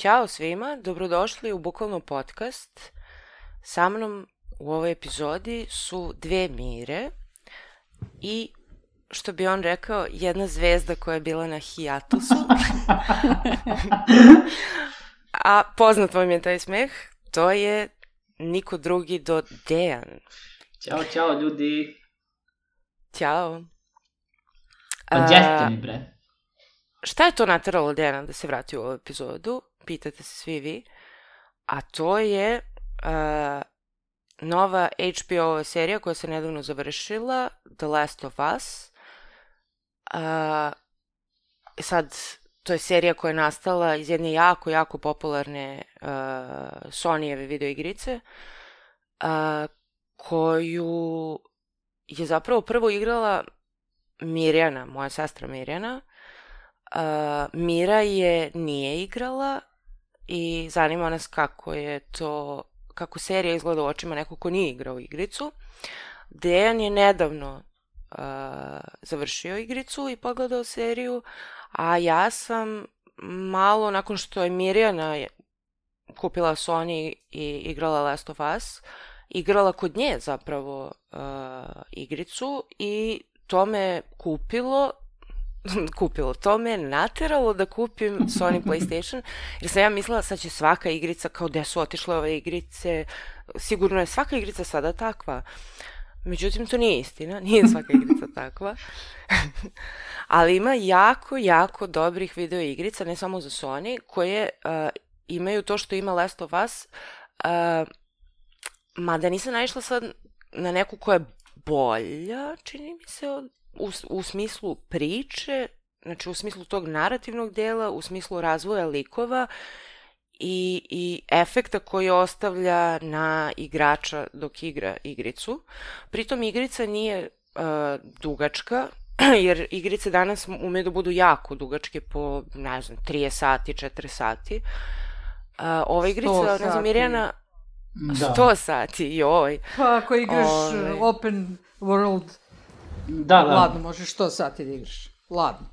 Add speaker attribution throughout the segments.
Speaker 1: Ćao svima, dobrodošli u Bukvalno podcast. Sa mnom u ovoj epizodi su dve Mire i, što bi on rekao, jedna zvezda koja je bila na hijatusu. A poznat vam je taj smeh, to je niko drugi do Dejan.
Speaker 2: Ćao, čao ljudi.
Speaker 1: Ćao.
Speaker 2: Pa
Speaker 1: A,
Speaker 2: gdje ste mi bre?
Speaker 1: Šta je to nateralo Dejana da se vrati u ovu epizodu? Pitate se svi vi. A to je uh, nova HBO serija koja se nedavno završila, The Last of Us. Uh, sad, to je serija koja je nastala iz jedne jako, jako popularne uh, Sonyjeve videoigrice, uh, koju je zapravo prvo igrala Mirjana, moja sestra Mirjana, Uh, Mira je nije igrala i zanima nas kako je to, kako serija izgleda u očima neko ko nije igrao igricu. Dejan je nedavno uh, završio igricu i pogledao seriju, a ja sam malo nakon što je Mirjana kupila Sony i igrala Last of Us, igrala kod nje zapravo uh, igricu i to me kupilo kupilo. To me nateralo da kupim Sony PlayStation, jer sam ja mislila sad će svaka igrica, kao gde su otišle ove igrice, sigurno je svaka igrica sada takva. Međutim, to nije istina, nije svaka igrica takva. Ali ima jako, jako dobrih video igrica, ne samo za Sony, koje uh, imaju to što ima Last of Us, uh, mada nisam naišla sad na neku koja je bolja, čini mi se, od u, u smislu priče, znači u smislu tog narativnog dela, u smislu razvoja likova i, i efekta koji ostavlja na igrača dok igra igricu. Pritom igrica nije uh, dugačka, jer igrice danas umeju da budu jako dugačke po, ne znam, 30 sati, 4 sati. Uh, ova igrica,
Speaker 3: 100
Speaker 1: ne znam,
Speaker 3: sati.
Speaker 1: Mirjana,
Speaker 2: Da.
Speaker 1: 100 sati, joj.
Speaker 3: Pa ako igraš
Speaker 1: Ovaj.
Speaker 3: uh, open world,
Speaker 2: Da, da.
Speaker 3: ladno možeš 100 sati da igraš. Ladno.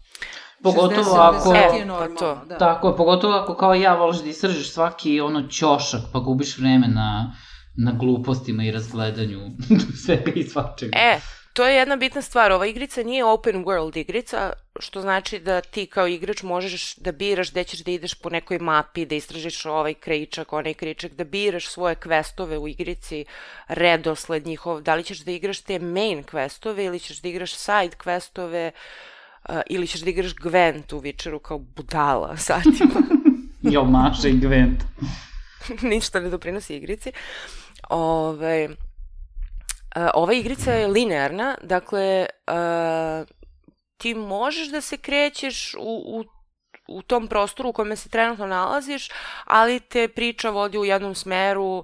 Speaker 2: Pogotovo
Speaker 3: 60,
Speaker 2: ako...
Speaker 3: 70
Speaker 1: E,
Speaker 3: je
Speaker 1: pa
Speaker 3: normalno,
Speaker 1: to.
Speaker 3: da.
Speaker 2: Tako pogotovo ako kao ja voliš da istražiš svaki ono ćošak, pa gubiš vreme na, na glupostima i razgledanju svega i svačega.
Speaker 1: E, to je jedna bitna stvar. Ova igrica nije open world igrica, što znači da ti kao igrač možeš da biraš gde ćeš da ideš po nekoj mapi, da istražiš ovaj krajičak, onaj krajičak, da biraš svoje questove u igrici, redosled njihov, da li ćeš da igraš te main questove ili ćeš da igraš side questove, uh, ili ćeš da igraš Gwent u Witcheru kao budala satima.
Speaker 2: Jo, Maša i Gwent.
Speaker 1: ništa ne doprinosi igrici. Ove, e, ova igrica je linearna, dakle, e, ti možeš da se krećeš u, u, u tom prostoru u kome se trenutno nalaziš, ali te priča vodi u jednom smeru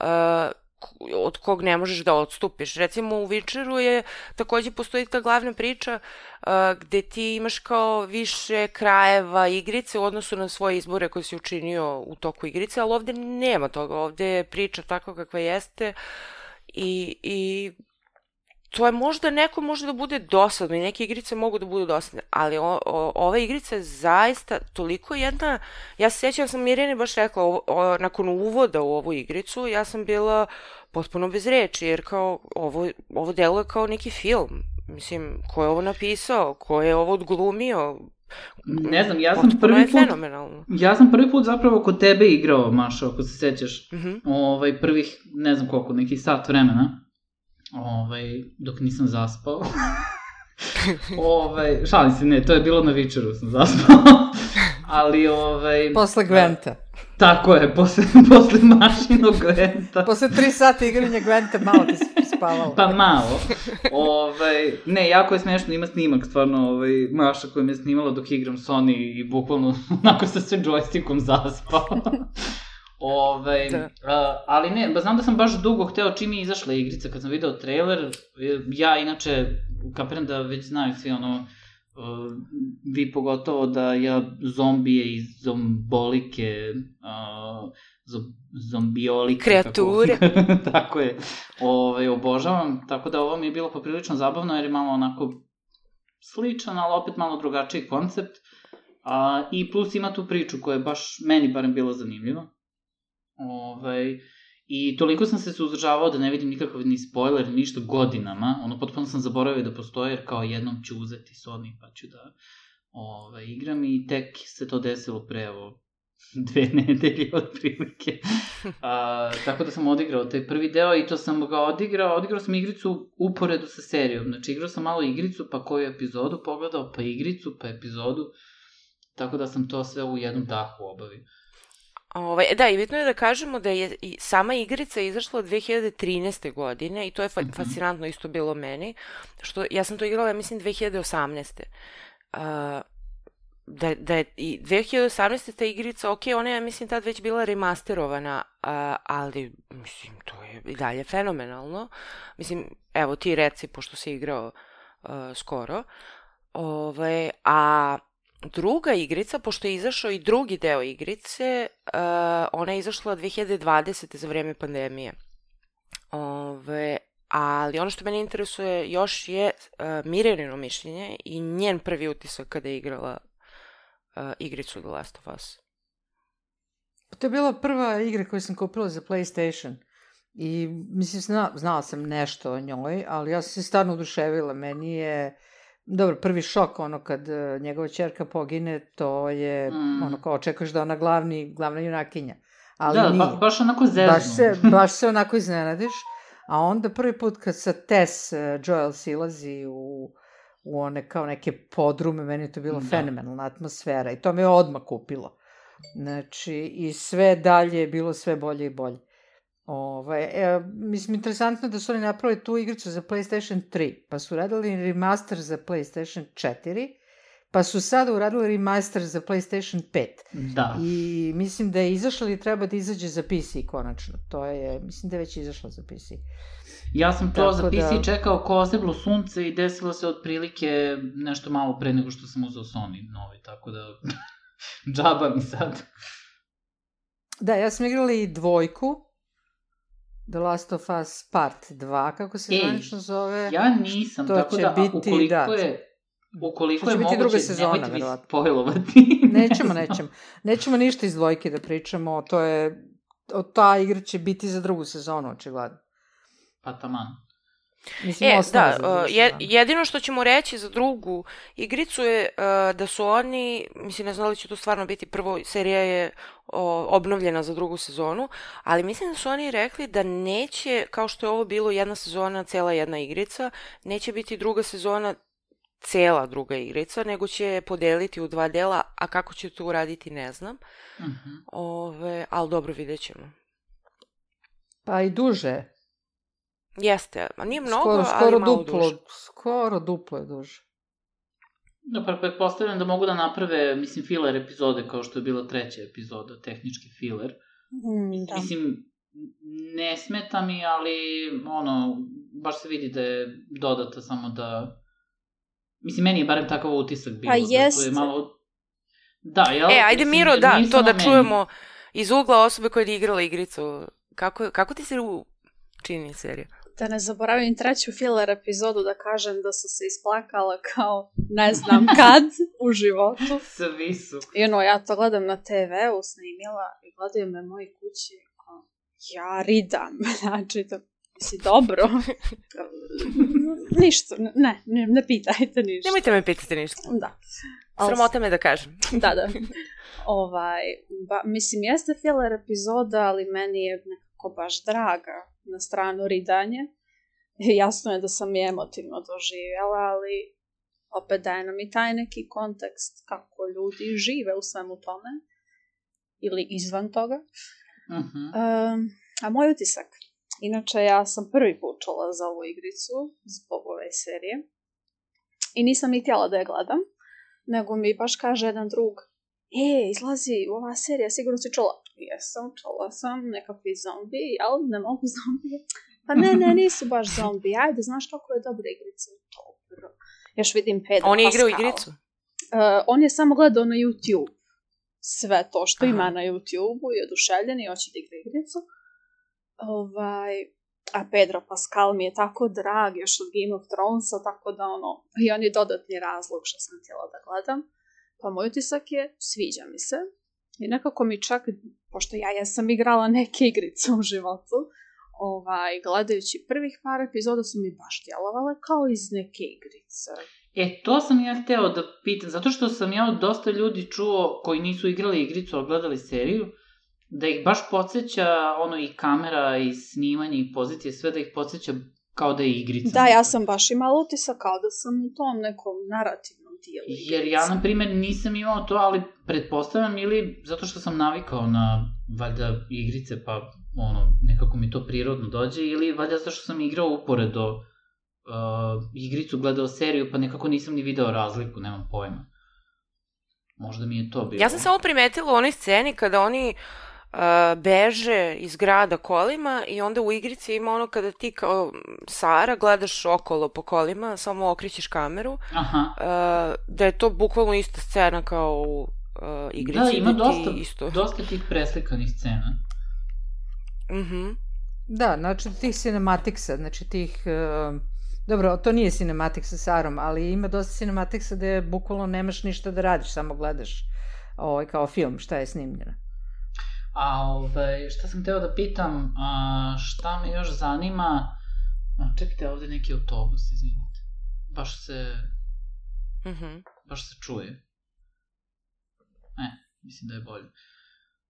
Speaker 1: e, k- od kog ne možeš da odstupiš. Recimo u Witcheru je takođe postoji ta glavna priča uh, gde ti imaš kao više krajeva igrice u odnosu na svoje izbore koje si učinio u toku igrice, ali ovde nema toga. Ovde je priča takva kakva jeste i, i to je možda neko može da bude dosadno i neke igrice mogu da budu dosadne, ali o, o, ova igrica je zaista toliko jedna, ja se sjećam, ja sam Mirjani baš rekla, o, o, nakon uvoda u ovu igricu, ja sam bila potpuno bez reči, jer kao ovo, ovo deluje kao neki film. Mislim, ko je ovo napisao, ko je ovo odglumio,
Speaker 2: Ne znam, ja sam
Speaker 1: potpuno
Speaker 2: prvi
Speaker 1: je
Speaker 2: put...
Speaker 1: fenomenalno.
Speaker 2: Ja sam prvi put zapravo kod tebe igrao, Maša, ako se sećaš.
Speaker 1: Mhm.
Speaker 2: Ovaj, prvih, ne znam koliko, neki sat vremena. Ovaj, dok nisam zaspao. ovaj, šalim se, ne, to je bilo na Vičeru sam zaspao. Ali, ovaj...
Speaker 3: Posle Gwenta.
Speaker 2: Tako je, posle, posle mašinog Gwenta.
Speaker 3: Posle tri sata igranja Gwenta malo ti se spavalo.
Speaker 2: Pa malo. Ovaj, ne, jako je smešno, ima snimak stvarno, ovaj, Maša koja me je snimala dok igram Sony i bukvalno onako sa sve joystickom zaspao. Ove,
Speaker 1: Da.
Speaker 2: da. ali ne, ba znam da sam baš dugo hteo čim je izašla igrica, kad sam video trailer, e, ja inače, kapiram da već znaju svi ono, uh, vi pogotovo da ja zombije i zombolike, uh, zo, zombiolike.
Speaker 1: Kreature.
Speaker 2: Tako, tako je, ove, obožavam, tako da ovo mi je bilo poprilično zabavno jer je malo onako sličan, ali opet malo drugačiji koncept. A, I plus ima tu priču koja je baš meni barem bila zanimljiva. Ovaj, I toliko sam se suzdržavao da ne vidim nikakav ni spoiler, ništa godinama. Ono, potpuno sam zaboravio da postoje, jer kao jednom ću uzeti Sony pa ću da ovaj, igram i tek se to desilo pre, evo, dve nedelje otprilike. A, tako da sam odigrao taj prvi deo i to sam ga odigrao, odigrao sam igricu uporedu sa serijom. Znači igrao sam malo igricu, pa koju epizodu pogledao, pa igricu, pa epizodu. Tako da sam to sve u jednom dahu obavio.
Speaker 1: Ovaj, da, i bitno je da kažemo da je i sama igrica izašla 2013. godine i to je fa
Speaker 2: Mhm.
Speaker 1: fascinantno isto bilo meni, što ja sam to igrala, ja mislim, 2018. Uh, da, da je i 2018. ta igrica, ok, ona je, mislim, tad već bila remasterovana, uh, ali, mislim, to je i dalje fenomenalno. Mislim, evo ti reci, pošto si igrao uh, skoro. Ove, a druga igrica, pošto je izašao i drugi deo igrice, uh, ona je izašla 2020. za vreme pandemije. Ove, ali ono što mene interesuje još je uh, Mirjanino mišljenje i njen prvi utisak kada je igrala uh, igricu The Last of Us.
Speaker 3: To je bila prva igra koju sam kupila za PlayStation. I, mislim, zna, znala sam nešto o njoj, ali ja sam se stvarno oduševila. Meni je, dobro, prvi šok, ono, kad uh, njegova čerka pogine, to je,
Speaker 2: Mm.
Speaker 3: ono, kao očekuješ da ona glavni, glavna junakinja. Ali
Speaker 2: da,
Speaker 3: nije.
Speaker 2: ba, baš onako zezno.
Speaker 3: baš se, baš se onako iznenadiš. A onda prvi put kad sa Tess uh, Joel silazi u, u one kao neke podrume, meni je to bilo
Speaker 2: Da.
Speaker 3: fenomenalna atmosfera i to me je odmah kupilo. Znači, i sve dalje je bilo sve bolje i bolje. Ovaj, e, mislim, interesantno da su oni napravili tu igricu za PlayStation 3, pa su radili remaster za PlayStation 4, pa su sada uradili remaster za PlayStation 5.
Speaker 2: Da.
Speaker 3: I mislim da je izašla ili treba da izađe za PC konačno. To je, mislim da je već izašla za PC.
Speaker 2: Ja sam to
Speaker 3: Tako
Speaker 2: za PC
Speaker 3: da-
Speaker 2: čekao ko oseblo sunce i desilo se otprilike nešto malo pre nego što sam uzeo Sony novi, tako da džaba mi sad.
Speaker 3: Da, ja sam igrala i dvojku, The Last of Us Part 2, kako se
Speaker 2: Ej,
Speaker 3: zvanično zove.
Speaker 2: Ja nisam,
Speaker 3: To
Speaker 2: tako
Speaker 3: će
Speaker 2: da
Speaker 3: biti,
Speaker 2: ukoliko
Speaker 3: da.
Speaker 2: je ukoliko je moguće,
Speaker 3: druga sezona,
Speaker 2: nemojte mi
Speaker 3: verovatno.
Speaker 2: spojlovati.
Speaker 3: Nećemo, nećemo. Nećemo ništa iz dvojke da pričamo, to je, o, ta igra će biti za drugu sezonu, očigledno.
Speaker 2: Pa taman.
Speaker 3: Mislim,
Speaker 1: E, da,
Speaker 3: za
Speaker 1: uh, je,
Speaker 3: sezonu.
Speaker 1: jedino što ćemo reći za drugu igricu je uh, da su oni, mislim ne znam da li će to stvarno biti, prvo serija je o, obnovljena za drugu sezonu, ali mislim da su oni rekli da neće, kao što je ovo bilo jedna sezona, cela jedna igrica, neće biti druga sezona cela druga igrica, nego će podeliti u dva dela, a kako će to uraditi ne znam.
Speaker 2: Mhm.
Speaker 1: Ove, ali dobro, vidjet ćemo.
Speaker 3: Pa i duže.
Speaker 1: Jeste, a nije mnogo,
Speaker 3: skoro,
Speaker 1: ali
Speaker 3: skoro
Speaker 1: malo
Speaker 3: duplo,
Speaker 1: duže.
Speaker 3: skoro duplo je duže.
Speaker 2: Da, pa pretpostavljam da mogu da naprave, mislim, filler epizode kao što je bila treća epizoda, tehnički filler.
Speaker 4: Mm, da.
Speaker 2: Mislim, ne smeta mi, ali, ono, baš se vidi da je dodata samo da... Mislim, meni je barem takav utisak bio.
Speaker 4: Pa
Speaker 2: da tu
Speaker 4: jeste.
Speaker 2: je malo... Da, jel?
Speaker 1: E, ajde
Speaker 2: Mislim,
Speaker 1: Miro, da,
Speaker 2: nije
Speaker 1: to da
Speaker 2: meni.
Speaker 1: čujemo iz ugla osobe koja je igrala igricu. Kako, kako ti se u... čini serija?
Speaker 4: Da ne zaboravim treću filler epizodu da kažem da su se isplakala kao ne znam kad u životu.
Speaker 2: Svi su.
Speaker 4: I ono, ja to gledam na TV-u, snimila i gledaju me moji kući. Ja ridam, znači to si dobro. ništa, ne, ne, ne pitajte ništa.
Speaker 1: Nemojte me pitati ništa.
Speaker 4: Da.
Speaker 1: Sramota me da kažem.
Speaker 4: da, da. Ovaj, ba, mislim, jeste filler epizoda, ali meni je nekako baš draga na stranu ridanje. Jasno je da sam je emotivno doživjela, ali opet daje nam i taj neki kontekst kako ljudi žive u svemu tome. Ili izvan toga.
Speaker 2: Mhm.
Speaker 4: Um, a moj utisak? Inače, ja sam prvi put čula za ovu igricu zbog ove serije. I nisam ni htjela da je gledam, nego mi baš kaže jedan drug, e, izlazi ova serija, sigurno si čula. Jesam, čula sam, nekakvi zombi, jel? Ne mogu zombije. Pa ne, ne, nisu baš zombi. Ajde, znaš kako je dobra igrica. Dobro. Još vidim Pedro
Speaker 1: On je igrao igricu?
Speaker 4: Uh, on je samo gledao na YouTube sve to što
Speaker 1: Aha.
Speaker 4: ima na YouTube-u i oduševljen i hoće da igra igricu. Ovaj, a Pedro Pascal mi je tako drag još od Game of Thronesa, tako da ono, i on je dodatni razlog što sam htjela da gledam. Pa moj utisak je, sviđa mi se. I nekako mi čak, pošto ja jesam igrala neke igrice u životu, ovaj, gledajući prvih par epizoda su mi baš djelovale kao iz neke igrice.
Speaker 2: E, to sam ja hteo da pitam, zato što sam ja od dosta ljudi čuo koji nisu igrali igricu, a gledali seriju, da ih baš podsjeća ono i kamera i snimanje i pozicije, sve da ih podsjeća kao da je igrica.
Speaker 4: Da, ja sam baš imala utisak kao da sam u tom nekom narativnom igrice.
Speaker 2: Jer ja, na primjer, nisam imao to, ali pretpostavljam ili zato što sam navikao na, valjda, igrice, pa ono, nekako mi to prirodno dođe, ili valjda zato što sam igrao uporedo uh, igricu, gledao seriju, pa nekako nisam ni video razliku, nemam pojma. Možda mi je to bilo.
Speaker 1: Ja sam samo primetila u onoj sceni kada oni uh, beže iz grada kolima i onda u igrici ima ono kada ti kao Sara gledaš okolo po kolima, samo okrećeš kameru,
Speaker 2: Aha.
Speaker 1: uh, da je to bukvalno ista scena kao u uh, igrici.
Speaker 2: Da, ima
Speaker 1: ti
Speaker 2: dosta,
Speaker 1: isto.
Speaker 2: dosta tih preslikanih scena.
Speaker 1: Mhm.
Speaker 3: Da, znači tih cinematiksa, znači tih... Uh, dobro, to nije cinematik sa Sarom, ali ima dosta cinematiksa gde bukvalno nemaš ništa da radiš, samo gledaš ovaj, kao film, šta je snimljeno.
Speaker 2: A ovaj, šta sam teo da pitam, a, šta me još zanima, a, čekajte, ovde neki autobus, izvinite. Baš se,
Speaker 1: Mhm.
Speaker 2: baš se čuje. E, mislim da je bolje.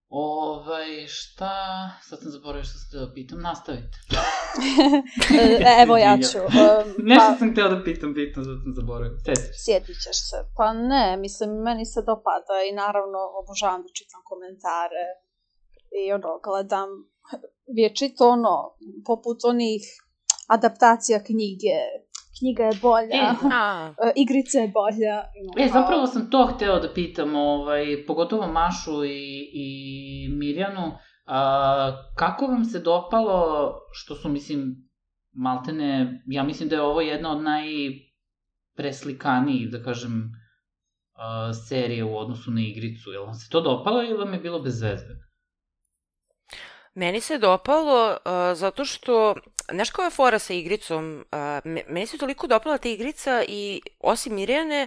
Speaker 2: Ovaj, šta, sad sam zaboravio što sam teo da pitam, nastavite.
Speaker 4: E, Evo ja ću. um,
Speaker 2: Nešto
Speaker 4: pa,
Speaker 2: sam hteo da pitam, bitno, zato sam zaboravio. Sjeti.
Speaker 4: sjetit ćeš se. Pa ne, mislim, meni se dopada i naravno obožavam da čitam komentare i ono, gledam vječito ono, poput onih adaptacija knjige. Knjiga je bolja,
Speaker 2: E,
Speaker 1: A,
Speaker 4: e, igrica je bolja.
Speaker 2: E, zapravo sam to hteo da pitam, ovaj, pogotovo Mašu i, i Mirjanu, a, kako vam se dopalo, što su, mislim, maltene, ja mislim da je ovo jedna od najpreslikanijih, da kažem, a, serije u odnosu na igricu. Jel vam se to dopalo ili vam je bilo bez veze?
Speaker 1: Meni se dopalo uh, zato što, znaš kao je fora sa igricom, uh, me- meni se toliko dopala ta igrica i osim Mirjane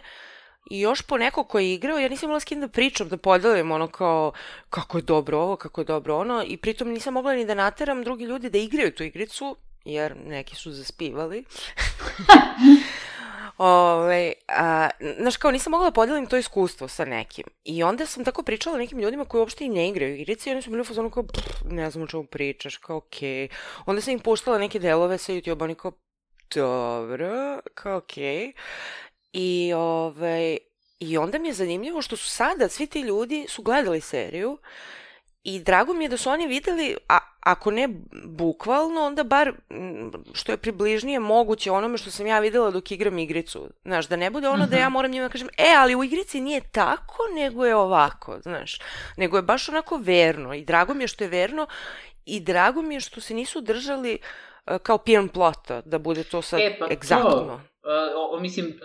Speaker 1: i još po neko ko je igrao, ja nisam imala s kim da pričam, da podelim ono kao kako je dobro ovo, kako je dobro ono i pritom nisam mogla ni da nateram drugi ljudi da igraju tu igricu, jer neki su zaspivali. Ove, a, znaš, kao nisam mogla da podelim to iskustvo sa nekim. I onda sam tako pričala nekim ljudima koji uopšte i ne igraju igrice i oni su bili u fazonu kao, "Pff, ne znam o čemu pričaš, kao okej. Onda sam im puštala neke delove sa YouTube, oni kao, dobro, kao okej. I, ovaj, I onda mi je zanimljivo što su sada svi ti ljudi su gledali seriju i drago mi je da su oni videli, a, ako ne bukvalno, onda bar mm, što je približnije moguće onome što sam ja videla dok igram igricu. Znaš, da ne bude ono da ja moram njima kažem, e, ali u igrici nije tako, nego je ovako, znaš. Nego je baš onako verno i drago mi je što je verno i drago mi je što se nisu držali e, kao pijan plota, da bude to sad
Speaker 2: E, pa to,
Speaker 1: egzaktno.
Speaker 2: Uh, o, o, mislim,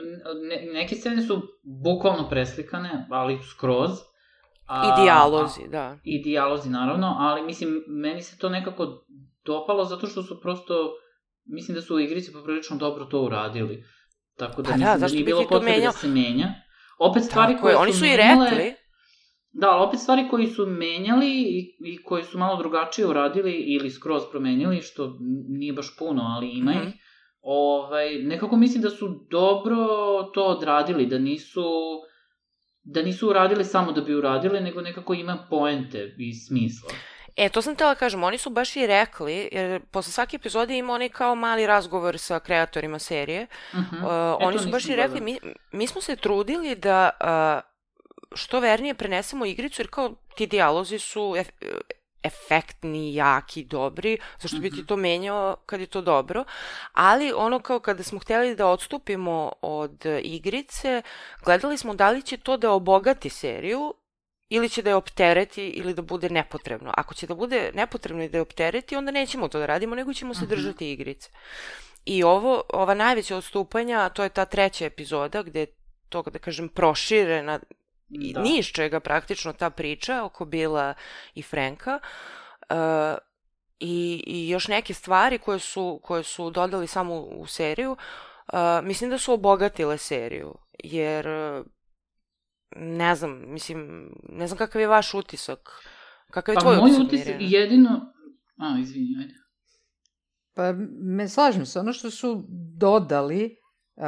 Speaker 2: ne, neke scene su bukvalno preslikane, ali skroz.
Speaker 1: I dijalozi, da.
Speaker 2: I dijalozi, naravno, ali mislim, meni se to nekako dopalo zato što su prosto, mislim da su u igrici poprilično dobro to uradili. Tako da
Speaker 1: Pa da,
Speaker 2: mislim da,
Speaker 1: zašto
Speaker 2: nije
Speaker 1: bi
Speaker 2: bilo potrebe
Speaker 1: menjao?
Speaker 2: da se menja. Opet stvari
Speaker 1: Tako
Speaker 2: koje
Speaker 1: je,
Speaker 2: su
Speaker 1: oni su i
Speaker 2: menjale-
Speaker 1: rekli.
Speaker 2: Da, ali opet stvari koji su menjali i, i koji su malo drugačije uradili ili skroz promenili, što nije baš puno, ali ima
Speaker 1: Mhm.
Speaker 2: ih, ovaj, nekako mislim da su dobro to odradili, da nisu da nisu uradili samo da bi uradili, nego nekako ima poente i smisla.
Speaker 1: E, to sam tela kažem, oni su baš i rekli, jer posle svake epizode ima onaj kao mali razgovor sa kreatorima serije.
Speaker 2: Uh -huh.
Speaker 1: Uh, oni su baš i rekli, mi, mi smo se trudili da uh, što vernije prenesemo igricu, jer kao ti dijalozi su ef, efektni, jaki, dobri, zašto bi ti to menjao kad je to dobro, ali ono kao kada smo hteli da odstupimo od igrice, gledali smo da li će to da obogati seriju ili će da je optereti ili da bude nepotrebno. Ako će da bude nepotrebno i da je optereti, onda nećemo to da radimo, nego ćemo se
Speaker 2: Mhm.
Speaker 1: držati igrice. I ovo, ova najveća odstupanja, to je ta treća epizoda gde to, da kažem, proširena
Speaker 2: Da.
Speaker 1: ni iz čega praktično ta priča oko Bila i Frenka. Uh, i, I još neke stvari koje su, koje su dodali samo u, u seriju, uh, mislim da su obogatile seriju. Jer, uh, ne znam, mislim, ne znam kakav je vaš utisak. Kakav je
Speaker 2: Pa
Speaker 1: tvoj
Speaker 2: moj
Speaker 1: utisak,
Speaker 2: utisak jedino... A, izvini, ajde.
Speaker 3: Pa, me slažem se, ono što su dodali, uh,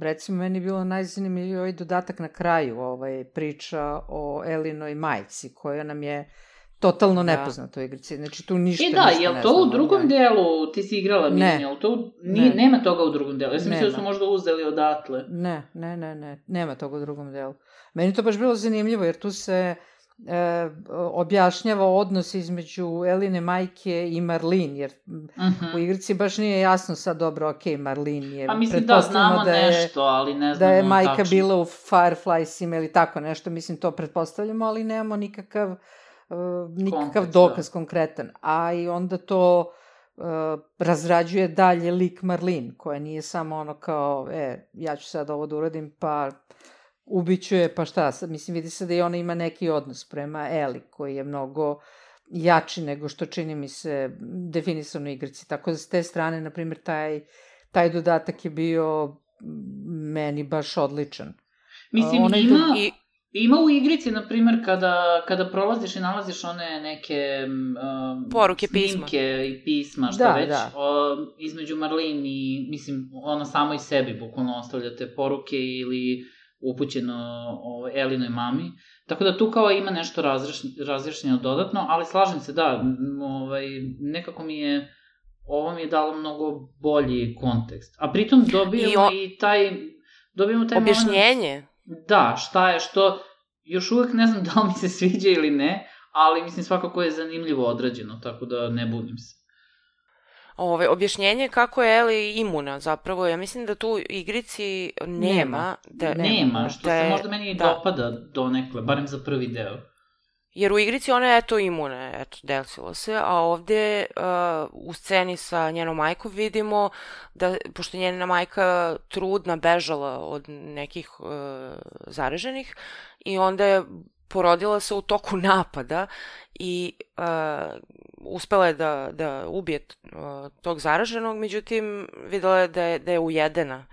Speaker 3: recimo meni je bilo najzanimljiviji ovaj dodatak na kraju, ovaj, priča o Elinoj majci, koja nam je totalno
Speaker 1: Da.
Speaker 3: nepoznata u igrici. Znači, tu ništa,
Speaker 2: E da,
Speaker 3: ništa
Speaker 2: jel to u drugom
Speaker 3: njoj.
Speaker 2: delu, ti si igrala
Speaker 3: Ne.
Speaker 2: Jel to, nije,
Speaker 3: Ne.
Speaker 2: nema toga u drugom delu, ja sam mislila da su možda uzeli odatle.
Speaker 3: Ne, ne, ne, ne, nema toga u drugom delu. Meni to baš bilo zanimljivo, jer tu se e, objašnjava odnos između Eline majke i Marlin, jer m,
Speaker 2: Mhm.
Speaker 3: u igrici baš nije jasno sad dobro, ok, Marlin je,
Speaker 2: Pa mislim da
Speaker 3: pretpostavljamo
Speaker 2: znamo
Speaker 3: da je,
Speaker 2: nešto, ali ne
Speaker 3: da
Speaker 2: znamo
Speaker 3: je majka
Speaker 2: tačno.
Speaker 3: bila u Firefliesima ili tako nešto, mislim to pretpostavljamo, ali nemamo nikakav, uh, nikakav
Speaker 2: Kontekst,
Speaker 3: dokaz konkretan. A i onda to uh, razrađuje dalje lik Marlin, koja nije samo ono kao, e, ja ću sad ovo da uradim, pa ubiću je, pa šta, mislim, vidi se da i ona ima neki odnos prema Eli, koji je mnogo jači nego što čini mi se definisano igrici. Tako da s te strane, na primjer, taj, taj dodatak je bio m, meni baš odličan.
Speaker 2: Mislim,
Speaker 3: Onaj
Speaker 2: ima,
Speaker 1: I,
Speaker 2: ima u igrici, na primjer, kada, kada prolaziš i nalaziš one neke um,
Speaker 1: Poruke, pisma.
Speaker 2: i pisma, šta
Speaker 3: Da,
Speaker 2: već,
Speaker 3: da.
Speaker 2: o, između Marlin i, mislim, ona samo i sebi bukvalno ostavlja te poruke ili upućeno o, Elinoj mami. Tako da tu kao ima nešto razreš- razjašnjeno dodatno, ali slažem se, da, ovaj, nekako mi je ovo mi je dalo mnogo bolji kontekst. A pritom dobijemo
Speaker 1: I o-
Speaker 2: i taj dobijemo taj moment-
Speaker 1: objašnjenje.
Speaker 2: Da, šta je što, još uvek ne znam da li mi se sviđa ili ne, ali mislim svakako je zanimljivo odrađeno, tako da ne budim se.
Speaker 1: Ove, objašnjenje kako je Eli imuna zapravo. Ja mislim da tu igrici nema.
Speaker 3: Nema.
Speaker 1: Da,
Speaker 3: Nema,
Speaker 2: Nema,
Speaker 3: da.
Speaker 2: što
Speaker 1: Da
Speaker 2: se
Speaker 1: je-
Speaker 2: možda meni i
Speaker 1: da.
Speaker 2: dopada donekle, barem za prvi deo.
Speaker 1: Jer u igrici ona je eto imuna, eto, desilo se, a ovde uh, u sceni sa njenom majkom vidimo da, pošto je njena majka trudna bežala od nekih uh, zaraženih i onda je porodila se u toku napada i uh, uspela je da, da ubije uh, tog zaraženog, međutim videla je da je, da je ujedena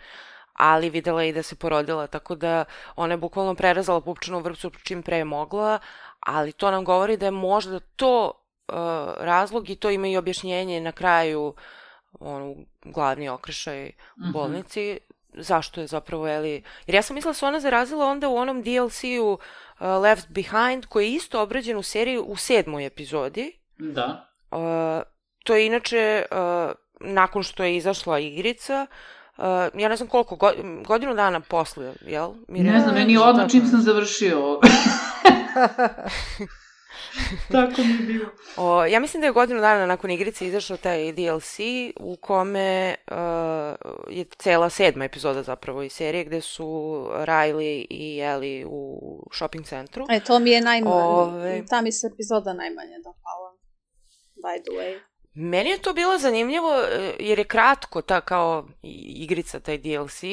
Speaker 1: ali videla je i da se porodila, tako da ona je bukvalno prerezala pupčanu vrpcu čim pre je mogla, ali to nam govori da je možda to uh, razlog i to ima i objašnjenje na kraju ono, glavni okršaj u
Speaker 2: Mhm.
Speaker 1: bolnici, zašto je zapravo Eli... Jer ja sam mislila da se ona zarazila onda u onom DLC-u uh, Left Behind, koji je isto obrađen u seriji u sedmoj epizodi.
Speaker 2: Da.
Speaker 1: Uh, to je inače, uh, nakon što je izašla igrica, uh, ja ne znam koliko, go, godinu dana posle, jel?
Speaker 2: Ne znam, meni je odmah čim
Speaker 1: je.
Speaker 2: sam završio. Tako mi je bilo.
Speaker 1: O, ja mislim da je godinu dana nakon igrice izašao taj DLC u kome uh, je cela sedma epizoda zapravo iz serije gde su Riley i Ellie u shopping centru.
Speaker 4: E, to mi je najmanje,
Speaker 1: Ove-
Speaker 4: ta mi se epizoda najmanje dopala. By the way.
Speaker 1: Meni je to bilo zanimljivo e, jer je kratko ta kao igrica, taj DLC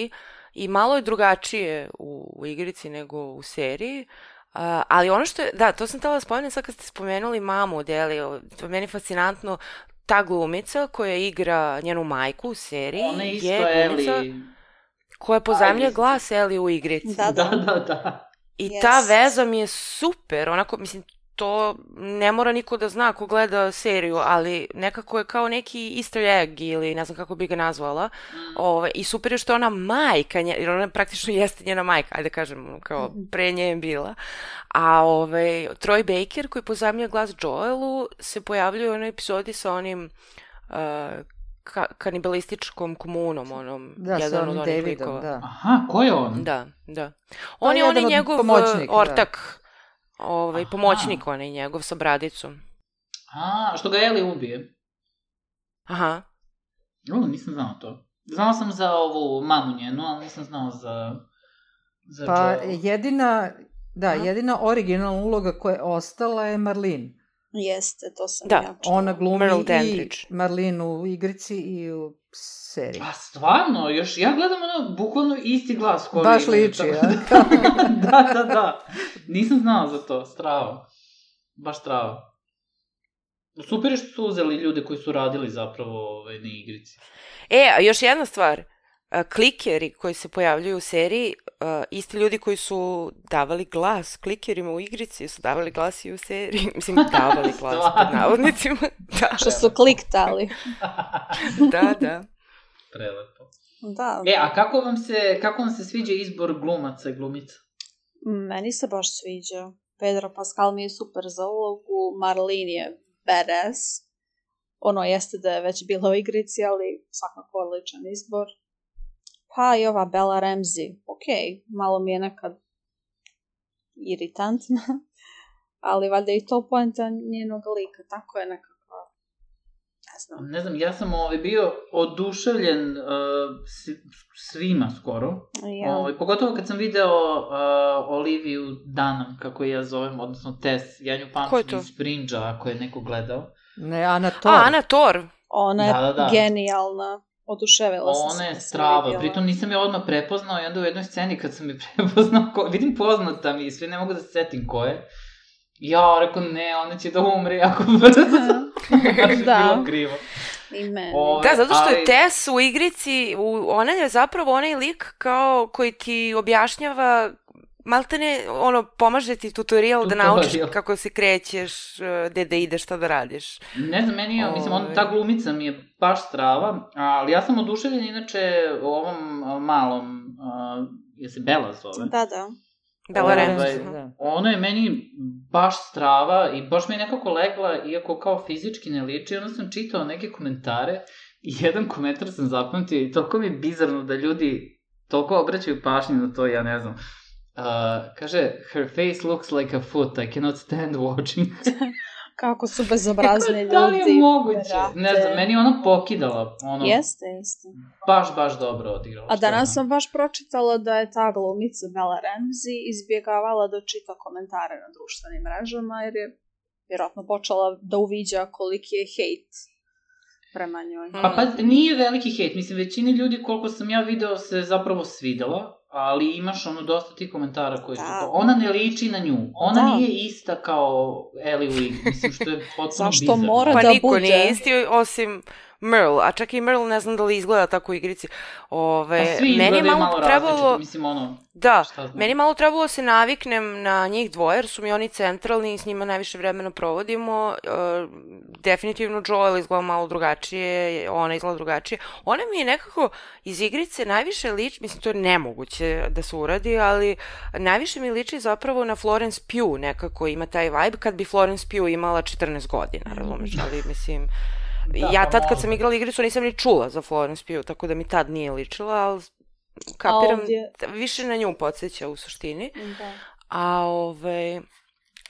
Speaker 1: i malo je drugačije u, u igrici nego u seriji. A, ali ono što je, da, to sam htela da spomenem sad kad ste spomenuli mamu od Ellie, to je meni fascinantno, ta glumica koja igra njenu majku u seriji
Speaker 2: Ona je isto
Speaker 1: je glumica
Speaker 2: Eli.
Speaker 1: koja pozajemlja glas Ellie u igrici.
Speaker 4: Da,
Speaker 2: Da, da, da.
Speaker 1: I
Speaker 4: Yes.
Speaker 1: ta veza mi je super, onako, mislim, to ne mora niko da zna ko gleda seriju, ali nekako je kao neki easter egg ili ne znam kako bi ga nazvala.
Speaker 2: Mm.
Speaker 1: Ove, I super je što je ona majka, nje, jer ona praktično jeste njena majka, ajde da kažem, kao pre nje je bila. A ove, Troy Baker koji pozajmlja glas Joelu se pojavljuje u onoj epizodi sa onim uh, ka kanibalističkom komunom, onom,
Speaker 3: Da,
Speaker 1: jedan od onih
Speaker 3: Davidom,
Speaker 1: likova.
Speaker 3: da.
Speaker 2: Aha, ko je on?
Speaker 1: Da, da. On je
Speaker 3: jedan
Speaker 1: onaj
Speaker 3: od
Speaker 1: njegov
Speaker 3: pomoćnik,
Speaker 1: uh, ortak, ovaj,
Speaker 2: Aha.
Speaker 1: pomoćnik onaj njegov sa bradicom.
Speaker 2: A, što ga Eli ubije?
Speaker 1: Aha.
Speaker 2: O, nisam znao to. Znao sam za ovu mamu njenu, ali nisam znao za... za
Speaker 3: Pa
Speaker 2: Joel.
Speaker 3: jedina, Da,
Speaker 1: Aha.
Speaker 3: jedina originalna uloga koja je ostala je Marlene.
Speaker 4: Jeste, to sam
Speaker 1: Da,
Speaker 4: ja čula.
Speaker 3: Ona glumi
Speaker 1: Meryl
Speaker 3: i
Speaker 1: Dandridge.
Speaker 3: Marlene u igrici i u seriji.
Speaker 2: Pa stvarno, još ja gledam ono, bukvalno isti glas koji
Speaker 3: Baš liči,
Speaker 2: tako-
Speaker 3: a?
Speaker 2: da, da, da. Nisam znao za to, strava. Baš strava. Super je što su uzeli ljude koji su radili zapravo ovaj, na igrici.
Speaker 1: E, a još jedna stvar. Klikeri koji se pojavljuju u seriji, isti ljudi koji su davali glas klikerima u igrici, su davali glas i u seriji. Mislim, davali glas pod navodnicima. Da,
Speaker 4: Što su kliktali.
Speaker 1: da, da.
Speaker 2: Prelepo.
Speaker 4: Da,
Speaker 2: E, a kako vam se, kako vam se sviđa izbor glumaca i glumica?
Speaker 4: meni se baš sviđa. Pedro Pascal mi je super za ulogu, Marlene je badass. Ono jeste da je već bila u igrici, ali svakako odličan izbor. Pa i ova Bella Ramsey, ok, malo mi je nekad iritantna, ali valjda i to poenta njenog lika, tako je nekako, ne znam.
Speaker 2: Ne znam, ja sam ovaj, bio oduševljen uh, svima skoro.
Speaker 4: Ja.
Speaker 2: Ovaj, pogotovo kad sam video uh, Oliviju Dunham, kako je ja zovem, odnosno Tess, ja nju
Speaker 1: to?
Speaker 2: iz Fringe-a, ako je neko gledao.
Speaker 3: Ne, Ana Thor.
Speaker 1: A, Ana Thor.
Speaker 4: Ona je
Speaker 2: Da, da, da.
Speaker 4: genijalna. Oduševila sam se.
Speaker 2: Ona je strava,
Speaker 4: vidjela.
Speaker 2: pritom nisam je odmah prepoznao i onda u jednoj sceni kad sam je prepoznao, ko, vidim poznata mi, i sve ne mogu da se setim ko je. Ja, rekao, ne, ona će da umre jako brzo. Je
Speaker 4: Da.
Speaker 2: bilo krivo.
Speaker 4: I meni.
Speaker 2: Ove,
Speaker 1: Da, zato što je
Speaker 2: ali-
Speaker 1: Tess u igrici, u, ona je zapravo onaj lik kao koji ti objašnjava maltene, ono, pomaže ti tutorial da naučiš kako se krećeš, eh, gde da ideš, šta da radiš.
Speaker 2: Ne znam, meni je, mislim, on,
Speaker 1: Ovaj.
Speaker 2: ta glumica mi je baš strava, ali ja sam oduševljen inače ovom a, malom, a, je se Bela zove?
Speaker 4: Da, da.
Speaker 1: Bella
Speaker 2: Ovaj,
Speaker 1: Ramsey.
Speaker 3: Da.
Speaker 2: Ona je meni baš strava i baš mi je nekako legla, iako kao fizički ne liči, onda sam čitao neke komentare i jedan komentar sam zapamtio i toliko mi je bizarno da ljudi toliko obraćaju pažnju na to, ja ne znam. Uh, kaže, her face looks like a foot, I cannot stand watching.
Speaker 4: Kako su bezobrazni ljudi.
Speaker 2: da li je moguće?
Speaker 4: brate.
Speaker 2: Ne znam, meni ona pokidala, ono,
Speaker 4: Jeste, jeste.
Speaker 2: baš, baš dobro odigrala.
Speaker 4: A danas sam baš pročitala da je ta glumica Bella Ramsey izbjegavala da čita komentare na društvenim mrežama, jer je vjerojatno počela da uviđa koliki je hejt prema njoj.
Speaker 2: Pa, pa nije veliki hejt, mislim, većini ljudi koliko sam ja video se zapravo svidela, ali imaš ono dosta tih komentara koji su
Speaker 4: Da.
Speaker 2: kao, ona ne liči na nju, ona
Speaker 4: Da.
Speaker 2: nije ista kao Ellie igri, mislim što je potpuno
Speaker 4: Zašto
Speaker 2: bizarno.
Speaker 4: mora
Speaker 1: Pa
Speaker 4: da
Speaker 1: niko
Speaker 4: bude.
Speaker 1: nije isti osim Merle, a čak i Merle ne znam da li izgleda tako u igrici. Ove,
Speaker 2: Pa svi
Speaker 1: meni je malo,
Speaker 2: malo
Speaker 1: trebalo,
Speaker 2: različito, mislim ono,
Speaker 1: da, meni malo trebalo da se naviknem na njih dvoje, jer su mi oni centralni i s njima najviše vremena provodimo. E, definitivno Joel izgleda malo drugačije, ona izgleda drugačije. Ona mi je nekako iz igrice najviše liči, mislim to je nemoguće da se uradi, ali najviše mi liči zapravo na Florence Pugh, nekako ima taj vibe kad bi Florence Pugh imala 14 godina, razumeš, ali mislim...
Speaker 2: Da,
Speaker 1: ja
Speaker 2: pa
Speaker 1: tad kad
Speaker 2: možda.
Speaker 1: sam igrala igricu nisam ni čula za Florence Pugh, tako da mi tad nije ličila, ali kapiram,
Speaker 4: ovdje-
Speaker 1: da više na nju podsjeća u suštini.
Speaker 4: Da.
Speaker 1: A ove,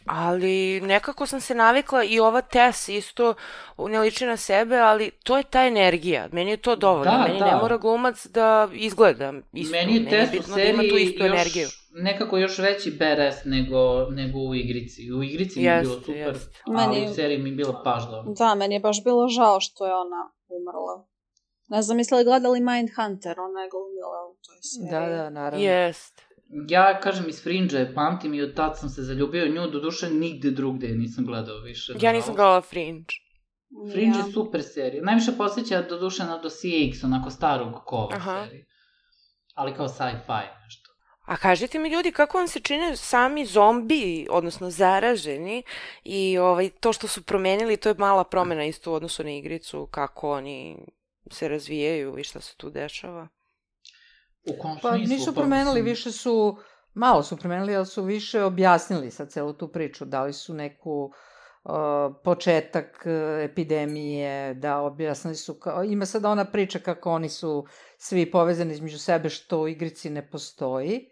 Speaker 1: ali nekako sam se navikla i ova Tess isto ne liči na sebe, ali to je ta energija. Meni je to dovoljno.
Speaker 2: Da,
Speaker 1: Meni
Speaker 2: da.
Speaker 1: ne mora glumac da izgleda isto.
Speaker 2: Meni je test u
Speaker 1: da ima tu
Speaker 2: seriji
Speaker 1: istu
Speaker 2: još,
Speaker 1: energiju.
Speaker 2: nekako još veći badass nego, nego u igrici. U igrici mi je bilo super,
Speaker 1: jeste.
Speaker 2: ali
Speaker 4: Meni-
Speaker 2: u seriji mi je bilo baš dobro.
Speaker 4: Da, meni je baš bilo žao što je ona umrla. Ne znam, li gledali Mindhunter? Ona je glumila u toj seriji.
Speaker 3: Da, da, naravno.
Speaker 1: Jest.
Speaker 2: Ja, kažem, iz Fringe pamtim i od tad sam se zaljubio u nju, do duše nigde drugde nisam gledao više.
Speaker 1: Ja nisam gledala Fringe.
Speaker 2: Fringe
Speaker 4: Ja.
Speaker 2: je super serija. Najviše posjeća do duše na Dossier X, onako starog kova
Speaker 1: Aha.
Speaker 2: serije. Ali kao sci-fi nešto.
Speaker 1: A kažite mi ljudi kako vam se čine sami zombi, odnosno zaraženi i ovaj, to što su promenili, to je mala promena isto u odnosu na igricu, kako oni se razvijaju i šta se tu dešava.
Speaker 2: U kom
Speaker 3: Pa
Speaker 2: smislu?
Speaker 3: nisu promenili,
Speaker 2: mislim,
Speaker 3: više su, malo su promenili, ali su više objasnili sad celu tu priču. Dali su neku uh, početak uh, epidemije, da objasnili su, kao, ima sad ona priča kako oni su svi povezani između sebe, što u igrici ne postoji.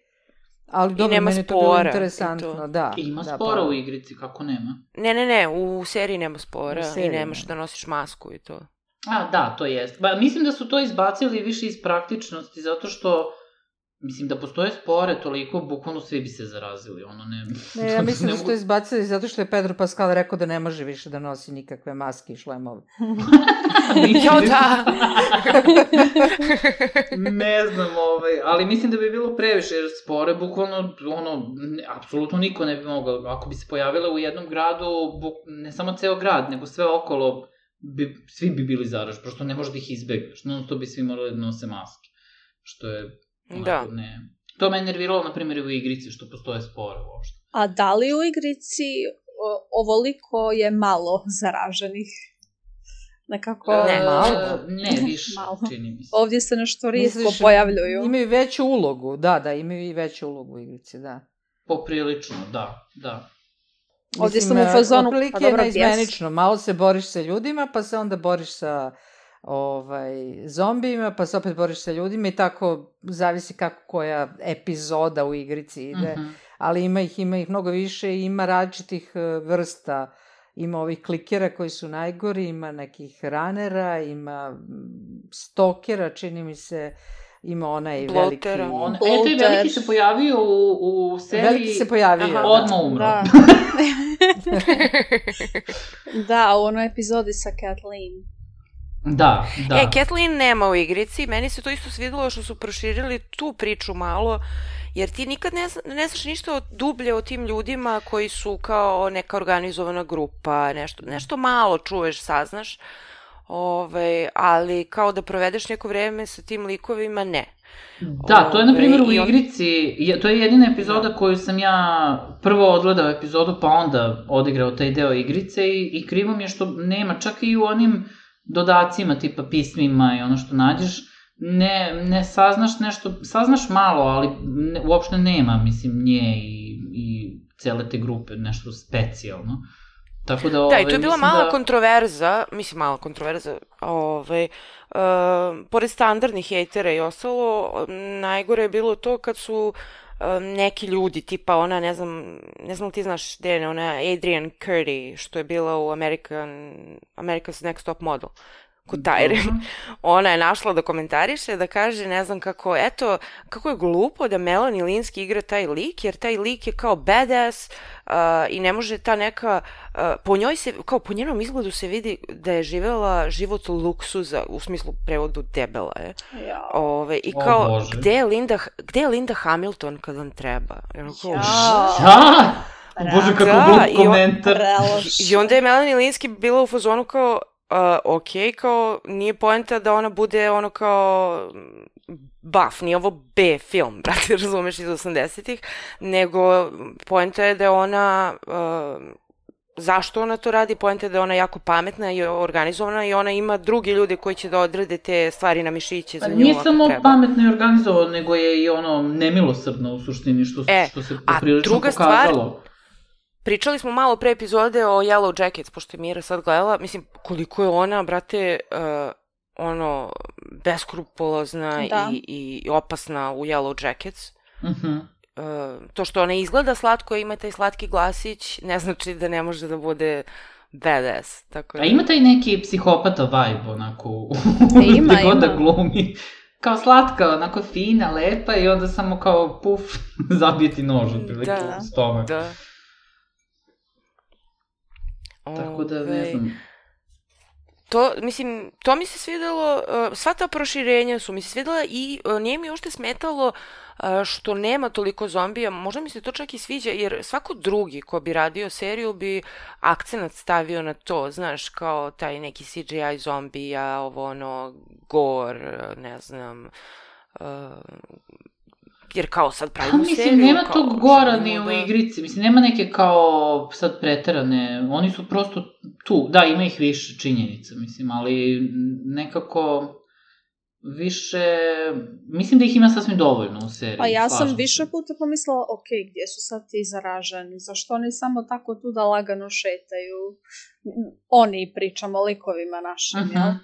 Speaker 3: Ali dobro,
Speaker 1: nema
Speaker 3: meni je to bilo
Speaker 1: spora i
Speaker 3: interesantno,
Speaker 1: to.
Speaker 3: da.
Speaker 2: Ima
Speaker 3: da,
Speaker 2: spora
Speaker 3: pa-
Speaker 2: u igrici, kako nema?
Speaker 1: Ne, ne, ne, u seriji nema spora
Speaker 3: U seriji
Speaker 1: i nemaš
Speaker 3: nema.
Speaker 1: da nosiš masku i to.
Speaker 2: A, da, to jest. Ba, mislim da su to izbacili više iz praktičnosti, zato što Mislim, da postoje spore toliko, bukvalno svi bi se zarazili, ono ne...
Speaker 3: Ne, ja mislim da su to izbacili zato što je Pedro Pascal rekao da ne može više da nosi nikakve maske i šlemove.
Speaker 1: Jo, da.
Speaker 2: ne znam, ovaj, ali mislim da bi bilo previše, jer spore bukvalno, ono, ne, apsolutno niko ne bi mogao, ako bi se pojavile u jednom gradu, buk, ne samo ceo grad, nego sve okolo, bi, svi bi bili zaraženi, prosto ne možeš da ih izbegneš, non to bi svi morali da nose maske, što je, onako,
Speaker 1: Da.
Speaker 2: ne... To me nerviralo, na primjer, u igrici, što postoje spore uopšte.
Speaker 4: A da li u igrici ovoliko je malo zaraženih? Nekako...
Speaker 3: Ne,
Speaker 2: E,
Speaker 3: malo.
Speaker 2: Ne, više,
Speaker 4: Malo.
Speaker 2: čini mi se.
Speaker 4: Ovdje se nešto rijetko
Speaker 3: Misliš,
Speaker 4: pojavljuju.
Speaker 3: Imaju veću ulogu, da, da, imaju i veću ulogu u igrici, da.
Speaker 2: Poprilično, da, da.
Speaker 4: Ovdje sam u
Speaker 3: e,
Speaker 4: fazonu,
Speaker 3: otprilike
Speaker 4: pa dobro,
Speaker 3: neizmenično. Malo se boriš sa ljudima, pa se onda boriš sa ovaj, zombijima, pa se opet boriš sa ljudima i tako zavisi kako koja epizoda u igrici ide.
Speaker 2: Mhm.
Speaker 3: Ali ima ih, ima ih mnogo više i ima različitih e, vrsta. Ima ovih klikera koji su najgori, ima nekih ranera, ima mm, stokera, čini mi se, ima onaj
Speaker 1: Blotera.
Speaker 3: veliki...
Speaker 2: On, e,
Speaker 4: Bolter.
Speaker 2: taj veliki se pojavio u, u seriji...
Speaker 3: Veliki se pojavio.
Speaker 1: Aha.
Speaker 3: da.
Speaker 2: Odmah umro.
Speaker 4: Da. da, u onoj epizodi sa Kathleen.
Speaker 2: Da, da.
Speaker 1: E, Kathleen nema u igrici, meni se to isto svidelo što su proširili tu priču malo, jer ti nikad ne, zna, ne znaš ništa od, dublje o tim ljudima koji su kao neka organizovana grupa, nešto, nešto malo čuješ, saznaš, Ove, ali kao da provedeš neko vreme sa tim likovima, ne.
Speaker 2: Da, to je na primjer u igrici, to je jedina epizoda koju sam ja prvo odgledao epizodu pa onda odigrao taj deo igrice i, i krivo mi je što nema čak i u onim dodacima tipa pismima i ono što nađeš, ne, ne saznaš nešto, saznaš malo, ali ne, uopšte nema, mislim, nje i, i cele te grupe, nešto specijalno. Tako da,
Speaker 1: Da,
Speaker 2: ovaj,
Speaker 1: i to je bila
Speaker 2: mislim
Speaker 1: mala
Speaker 2: da...
Speaker 1: kontroverza, mislim mala kontroverza, ovaj, uh, pored standardnih hejtera i ostalo, najgore je bilo to kad su um, neki ljudi, tipa ona, ne znam, ne znam li ti znaš gde je ona Adrian Curdy, što je bila u American, America's Next Top Model, kod
Speaker 2: Dobro.
Speaker 1: Ona je našla da komentariše, da kaže, ne znam kako, eto, kako je glupo da Melanie Linsky igra taj lik, jer taj lik je kao badass uh, i ne može ta neka, uh, po njoj se, kao po njenom izgledu se vidi da je živela život luksuza, u smislu prevodu debela je.
Speaker 4: Ja.
Speaker 1: Ove, I
Speaker 2: O
Speaker 1: kao,
Speaker 2: Bože.
Speaker 1: gde je, Linda, gde je Linda Hamilton kad vam treba? Kao,
Speaker 4: Ja.
Speaker 2: Ja! Bože, kako
Speaker 1: Da,
Speaker 2: glup
Speaker 1: i on-
Speaker 2: komentar.
Speaker 1: I onda je Melanie Linsky bila u fazonu kao, uh, ok, kao, nije poenta da ona bude ono kao buff, nije ovo B film, brate, razumeš, iz 80-ih, nego poenta je da je ona, uh, zašto ona to radi, poenta je da je ona jako pametna i organizovana i ona ima druge ljude koji će da odrade te stvari na mišiće za
Speaker 2: Pa
Speaker 1: nju
Speaker 2: nije samo
Speaker 1: treba.
Speaker 2: pametno i organizovano, nego je i ono nemilosrdno u suštini, što,
Speaker 1: E,
Speaker 2: što se
Speaker 1: a
Speaker 2: poprilično
Speaker 1: druga stvar-
Speaker 2: pokazalo.
Speaker 1: Pričali smo malo pre epizode o Yellow Jackets, pošto je Mira sad gledala, mislim, koliko je ona, brate, uh, ono, beskrupulozna
Speaker 4: Da.
Speaker 1: i, i opasna u Yellow Jackets.
Speaker 2: Mhm.
Speaker 1: Uh, to što ona izgleda slatko ima taj slatki glasić, ne znači da ne može da bude badass. Tako da...
Speaker 2: A ima taj neki psihopata vibe, onako, u
Speaker 4: Ima,
Speaker 2: gde god da glumi. Kao slatka, onako fina, lepa i onda samo kao puf, zabijeti nož otprilike
Speaker 1: Da.
Speaker 2: u stomak.
Speaker 1: Da.
Speaker 2: Tako da, ne
Speaker 1: Ovaj,
Speaker 2: znam.
Speaker 1: To, mislim, to mi se svidelo, uh, sva ta proširenja su mi se svidela i uh, nije mi uopšte smetalo uh, što nema toliko zombija, možda mi se to čak i sviđa, jer svako drugi ko bi radio seriju bi akcenat stavio na to, znaš, kao taj neki CGI zombija, ovo ono, gore, ne znam, uh, jer kao sad
Speaker 2: Pa
Speaker 1: pravimo seriju.
Speaker 2: mislim, nema
Speaker 1: kao,
Speaker 2: tog gora ni u
Speaker 1: da-
Speaker 2: igrici. Mislim, nema neke kao sad preterane. Oni su prosto tu. Da, ima ih više činjenica, mislim, ali nekako više... Mislim da ih ima sasvim dovoljno u seriji.
Speaker 4: Pa ja sam više puta pomislila, ok, gdje su sad ti zaraženi? Zašto oni samo tako tu da lagano šetaju? Oni pričamo likovima našim,
Speaker 2: Mhm.
Speaker 4: jel? Kao,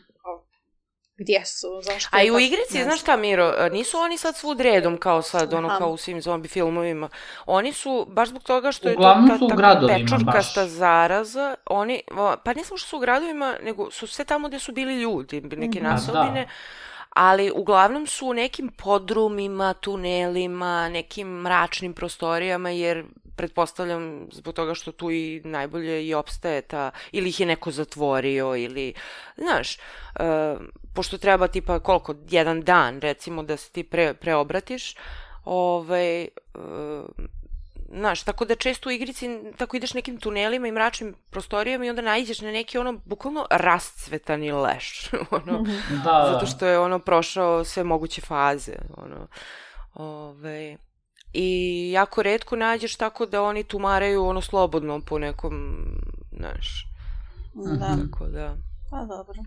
Speaker 4: Gdje su? Zašto?
Speaker 1: A
Speaker 4: je
Speaker 1: i u
Speaker 4: tako-
Speaker 1: igrici, znaš šta Miro, e, nisu oni sad svud redom kao sad, ono
Speaker 4: Aha.
Speaker 1: kao u svim zombi filmovima. Oni su, baš zbog toga što je
Speaker 2: Uglavnom
Speaker 1: to ta,
Speaker 2: su u
Speaker 1: ta
Speaker 2: gradovima
Speaker 1: pečurkasta zaraza, oni, o, pa ne samo što su u gradovima, nego su sve tamo gde su bili ljudi, neke
Speaker 4: Mhm.
Speaker 2: Pa
Speaker 1: nasobine, ali uglavnom su u nekim podrumima, tunelima, nekim mračnim prostorijama, jer pretpostavljam zbog toga što tu i najbolje i opstaje ta, ili ih je neko zatvorio, ili, znaš, uh, pošto treba tipa koliko, jedan dan recimo da se ti pre, preobratiš, ovaj, uh, Znaš, tako da često u igrici tako ideš nekim tunelima i mračnim prostorijama i onda naiđeš na neki ono bukvalno rascvetani leš. ono,
Speaker 2: da, da.
Speaker 1: Zato što je ono prošao sve moguće faze. Ono, ove, I jako redko nađeš tako da oni tumaraju ono slobodno po nekom, znaš.
Speaker 4: Da.
Speaker 1: Tako da.
Speaker 4: Pa dobro.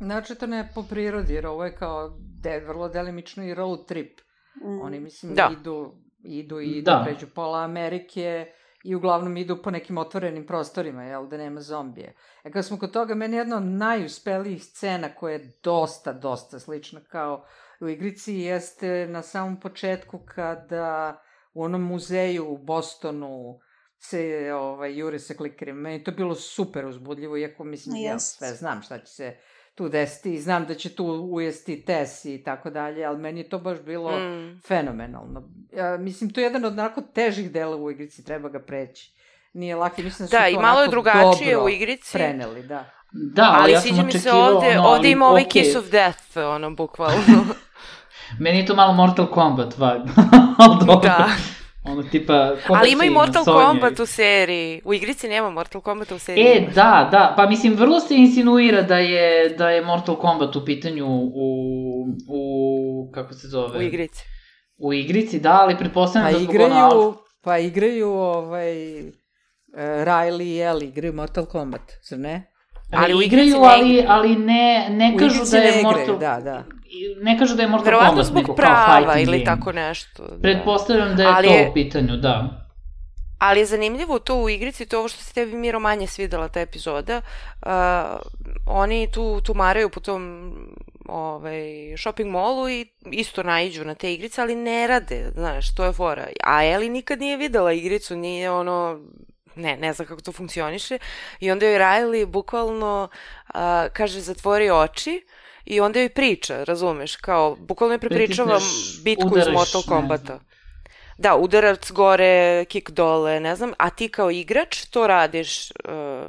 Speaker 3: Znači, to ne po prirodi, jer ovo je kao de, vrlo delimično i road trip. Mm. Oni, mislim, da. idu idu i da. pređu pola Amerike i uglavnom idu po nekim otvorenim prostorima, jel, da nema zombije. E kad smo kod toga, meni jedna od najuspelijih scena koja je dosta, dosta slična kao u igrici jeste na samom početku kada u onom muzeju u Bostonu se ovaj, jure sa klikerima. Meni to bilo super uzbudljivo, iako mislim, yes. ja sve znam šta će se tu desiti i znam da će tu ujesti tes i tako dalje, ali meni je to baš bilo mm. fenomenalno. Ja, mislim, to je jedan od onako težih dela u igrici, treba ga preći. Nije laki, mislim da su
Speaker 1: da,
Speaker 3: to
Speaker 1: i malo je drugačije u igrici.
Speaker 3: preneli, da.
Speaker 2: Da,
Speaker 1: ali
Speaker 2: ja
Speaker 1: sviđa mi se ovde, ono, ovde ima ovaj okay. Kiss of Death, ono, bukvalno.
Speaker 2: Meni je to malo Mortal Kombat vibe.
Speaker 1: da.
Speaker 2: Ono tipa...
Speaker 1: Ali ima i Mortal Kombat u seriji. U igrici nema Mortal Kombat u seriji.
Speaker 2: E, da, da. Pa mislim, vrlo se insinuira da je, da je Mortal Kombat u pitanju u... u kako se zove?
Speaker 1: U igrici.
Speaker 2: U igrici, da, ali pretpostavljam
Speaker 3: pa
Speaker 2: da zbog
Speaker 3: igraju,
Speaker 2: ono...
Speaker 3: Pa igraju ovaj... Uh, Riley i Ellie igraju Mortal Kombat, zar ne?
Speaker 2: Ali, ali igraju, ali, ali ne, ne kažu da je Mortal...
Speaker 3: Da, da
Speaker 2: ne kažu da je Mortal
Speaker 1: Verovatno
Speaker 2: Kombat,
Speaker 1: zbog
Speaker 2: nego
Speaker 1: prava
Speaker 2: kao
Speaker 1: ili
Speaker 2: game.
Speaker 1: tako nešto. Da.
Speaker 2: Pretpostavljam da je ali to je, u pitanju, da.
Speaker 1: Ali je zanimljivo to u igrici, to ovo što se tebi Miro manje svidela ta epizoda. Uh, oni tu tumaraju po tom ovaj, shopping mallu i isto naiđu na te igrice, ali ne rade, znaš, to je fora. A Eli nikad nije videla igricu, nije ono, ne, ne zna kako to funkcioniše. I onda joj Riley bukvalno uh, kaže zatvori oči i onda joj priča, razumeš, kao, bukvalno je prepričava bitku iz Mortal Kombata. Da, udarac gore, kik dole, ne znam, a ti kao igrač to radiš uh,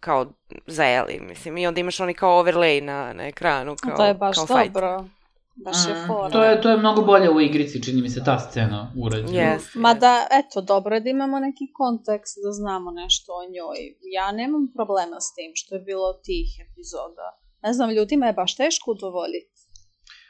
Speaker 1: kao za Eli, mislim, i onda imaš oni kao overlay na, na ekranu, kao,
Speaker 4: to je baš
Speaker 1: kao
Speaker 4: dobro.
Speaker 1: Fight.
Speaker 4: Baš je fora.
Speaker 2: To je, to je mnogo bolje u igrici, čini mi se, ta scena urađena.
Speaker 1: Yes,
Speaker 4: Ma da, eto, dobro je da imamo neki kontekst, da znamo nešto o njoj. Ja nemam problema s tim što je bilo tih epizoda ne znam, ljudima je baš teško udovoljiti.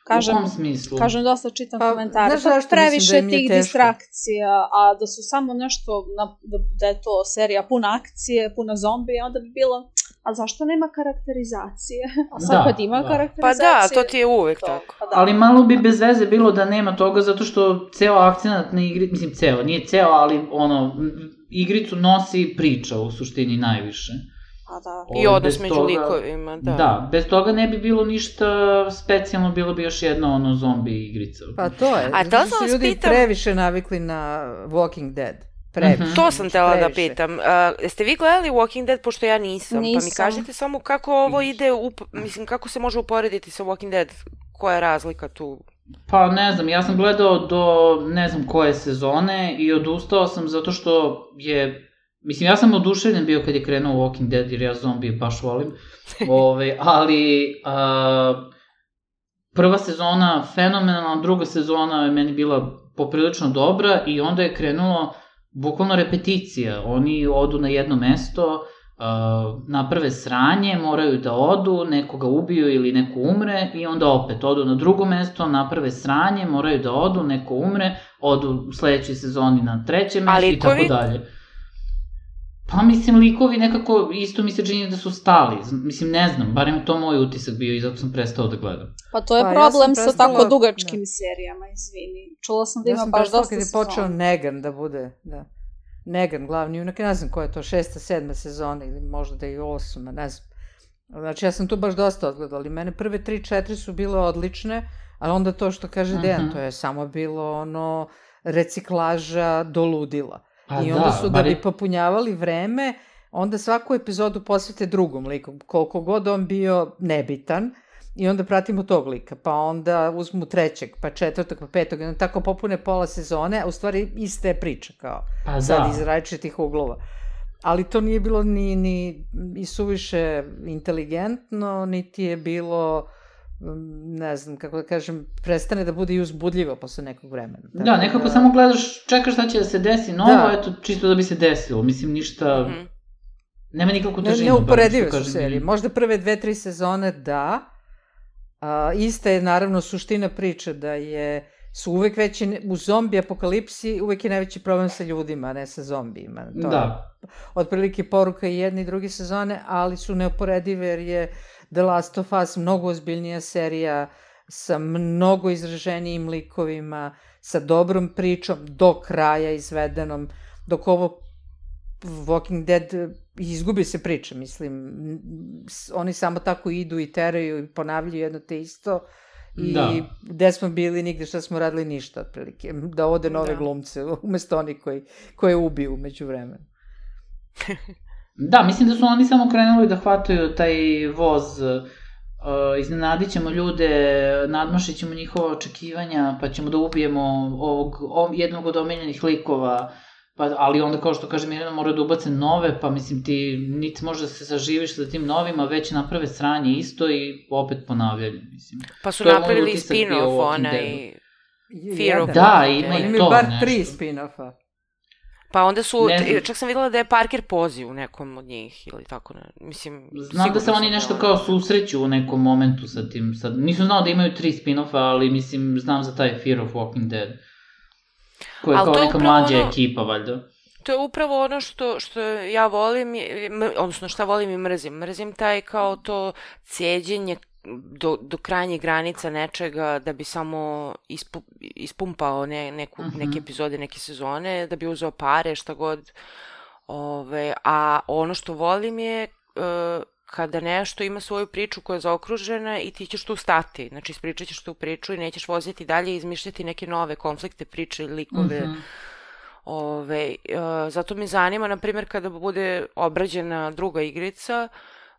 Speaker 2: Kažem, u kom smislu?
Speaker 4: Kažem, dosta čitam pa, komentare. Znaš pa previše da tih teško. distrakcija, a da su samo nešto, na, da, da je to serija puna akcije, puna zombija, onda bi bilo, a zašto nema karakterizacije? A sad da, kad ima da. karakterizacije...
Speaker 1: Pa da, to ti je uvek to, tako.
Speaker 4: Pa da.
Speaker 2: Ali malo bi bez veze bilo da nema toga, zato što ceo akcenat na igri, mislim ceo, nije ceo, ali ono, igricu nosi priča u suštini najviše.
Speaker 4: Pa da.
Speaker 1: I odnos među toga, likovima, da.
Speaker 2: Da, bez toga ne bi bilo ništa specijalno, bilo bi još jedna ono zombi igrica.
Speaker 3: Pa to je.
Speaker 1: A to sam
Speaker 3: su ljudi
Speaker 1: pitam...
Speaker 3: previše navikli na Walking Dead. Previše. Uh
Speaker 1: -huh. To sam tela da pitam. Uh, jeste vi gledali Walking Dead, pošto ja nisam, nisam. pa mi kažete samo kako ovo ide, up, mislim, kako se može uporediti sa Walking Dead, koja je razlika tu?
Speaker 2: Pa ne znam, ja sam gledao do ne znam koje sezone i odustao sam zato što je Mislim, ja sam oduševljen bio kad je krenuo Walking Dead, jer ja zombije baš volim. Ove, ali, a, prva sezona fenomenalna, druga sezona je meni bila poprilično dobra i onda je krenulo bukvalno repeticija. Oni odu na jedno mesto, uh, naprave sranje, moraju da odu, nekoga ubiju ili neko umre i onda opet odu na drugo mesto, naprave sranje, moraju da odu, neko umre, odu u sledećoj sezoni na treće mesto i tako dalje. Pa mislim, likovi nekako, isto mi se čini da su stali. Mislim, ne znam, barem to moj utisak bio i zato sam prestao da gledam.
Speaker 4: Pa to je pa, problem ja sa tako dugačkim da. serijama, izvini. Čula sam da ima ja baš dosta sezona. Ja sam
Speaker 3: kad je počeo Negan da bude, da. Negan, glavni junak, ne znam koja je to, šesta, sedma sezona ili možda da i osma, ne znam. Znači, ja sam tu baš dosta odgledala i mene prve tri, četiri su bile odlične, ali onda to što kaže uh -huh. Dejan, mhm. to je samo bilo ono reciklaža do ludila. Pa I onda da, su, da bi popunjavali vreme, onda svaku epizodu posvete drugom liku, koliko god on bio nebitan, i onda pratimo tog lika, pa onda uzmu trećeg, pa četvrtog, pa petog, i onda tako popune pola sezone, a u stvari iste je priča, kao,
Speaker 2: Pa
Speaker 3: sad
Speaker 2: da.
Speaker 3: iz različitih uglova. Ali to nije bilo ni, ni i suviše inteligentno, niti je bilo, ne znam, kako da kažem, prestane da bude i uzbudljivo posle nekog vremena.
Speaker 2: Da, nekako samo gledaš, čekaš šta će da se desi novo,
Speaker 3: Da.
Speaker 2: eto, čisto da bi se desilo. Mislim, ništa...
Speaker 1: Mhm.
Speaker 2: Nema nikakvu
Speaker 3: Ne,
Speaker 2: težinu.
Speaker 3: neuporedive
Speaker 2: bar, što
Speaker 3: su
Speaker 2: kažem,
Speaker 3: serije. Možda prve dve, tri sezone da. A, ista je naravno suština priče da je su uvek veći, ne- u zombi apokalipsi uvek je najveći problem sa ljudima, a ne sa zombijima. To je
Speaker 2: Da.
Speaker 3: otprilike poruka i jedne i druge sezone, ali su neuporedive jer je The Last of Us mnogo ozbiljnija serija sa mnogo izraženijim likovima, sa dobrom pričom, do kraja izvedenom, dok ovo Walking Dead eh, izgubi se priča, mislim, oni samo tako idu i teraju i ponavljaju jedno te isto i
Speaker 2: Da.
Speaker 3: gde smo bili, nigde šta smo radili ništa, otprilike, da ode nove
Speaker 1: Da.
Speaker 3: glumce, umesto oni koji, koje ubiju umeđu vremenu.
Speaker 2: Da, mislim da su oni samo krenuli da hvataju taj voz, uh, iznenadit ćemo ljude, nadmašit ćemo njihova očekivanja, pa ćemo da ubijemo ovog, ov, jednog od omiljenih likova, pa, ali onda kao što kaže Mirjana mora da ubace nove, pa mislim ti niti može da se saživiš sa tim novima, već naprave sranje isto i opet ponavljaju, mislim.
Speaker 1: Pa su
Speaker 2: To
Speaker 1: napravili spin-off, onaj... Fear of.
Speaker 2: Da, ima i
Speaker 3: Oni imaju
Speaker 2: to
Speaker 3: bar tri spin-offa.
Speaker 1: Pa onda su, čak sam videla da je Parker poziv u nekom od njih ili tako, ne, mislim...
Speaker 2: Znam da se oni nešto
Speaker 1: da
Speaker 2: kao susreću u nekom momentu sa tim. Sad, nisam znao da imaju tri spin-offa, ali mislim, znam za taj Fear of Walking Dead. Koja je
Speaker 1: Ali
Speaker 2: kao neka mlađa
Speaker 1: ono-
Speaker 2: ekipa, valjda.
Speaker 1: To je upravo ono što, što ja volim, odnosno šta volim i mrzim. Mrzim taj kao to cijeđenje do, do krajnjih granica nečega da bi samo ispu, ispumpao ne, neku,
Speaker 2: Mhm.
Speaker 1: neke epizode, neke sezone, da bi uzeo pare, šta god. Ove, a ono što volim je e, kada nešto ima svoju priču koja je zaokružena i ti ćeš tu stati. Znači, ispričat ćeš tu priču i nećeš voziti dalje i izmišljati neke nove konflikte, priče, likove.
Speaker 2: Mhm.
Speaker 1: Ove, e, zato me zanima, na primjer, kada bude obrađena druga igrica,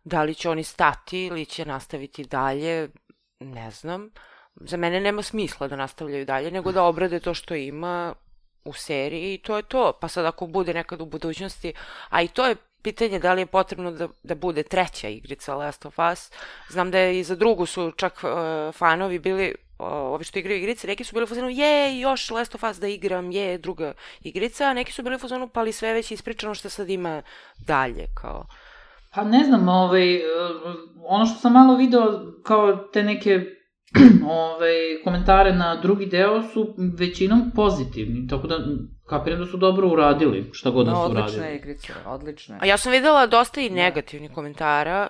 Speaker 1: da li će oni stati ili će nastaviti dalje, ne znam. Za mene nema smisla da nastavljaju dalje, nego da obrade to što ima u seriji i to je to. Pa sad ako bude nekad u budućnosti, a i to je pitanje da li je potrebno da, da bude treća igrica Last of Us. Znam da je i za drugu su čak uh, fanovi bili ovi što igraju igrice, neki su bili u fazonu, je, još Last of Us da igram, je, druga igrica, a neki su bili u fazonu, pa ali sve već ispričano što sad ima dalje, kao.
Speaker 2: Pa ne znam, ovaj, uh, ono što sam malo video kao te neke ovaj, komentare na drugi deo su većinom pozitivni, tako da kapiram da su dobro uradili, šta god da
Speaker 3: No,
Speaker 2: su
Speaker 3: odlična
Speaker 2: uradili.
Speaker 3: je igrica, odlična je.
Speaker 1: A ja sam videla dosta i
Speaker 3: Da.
Speaker 1: negativnih komentara.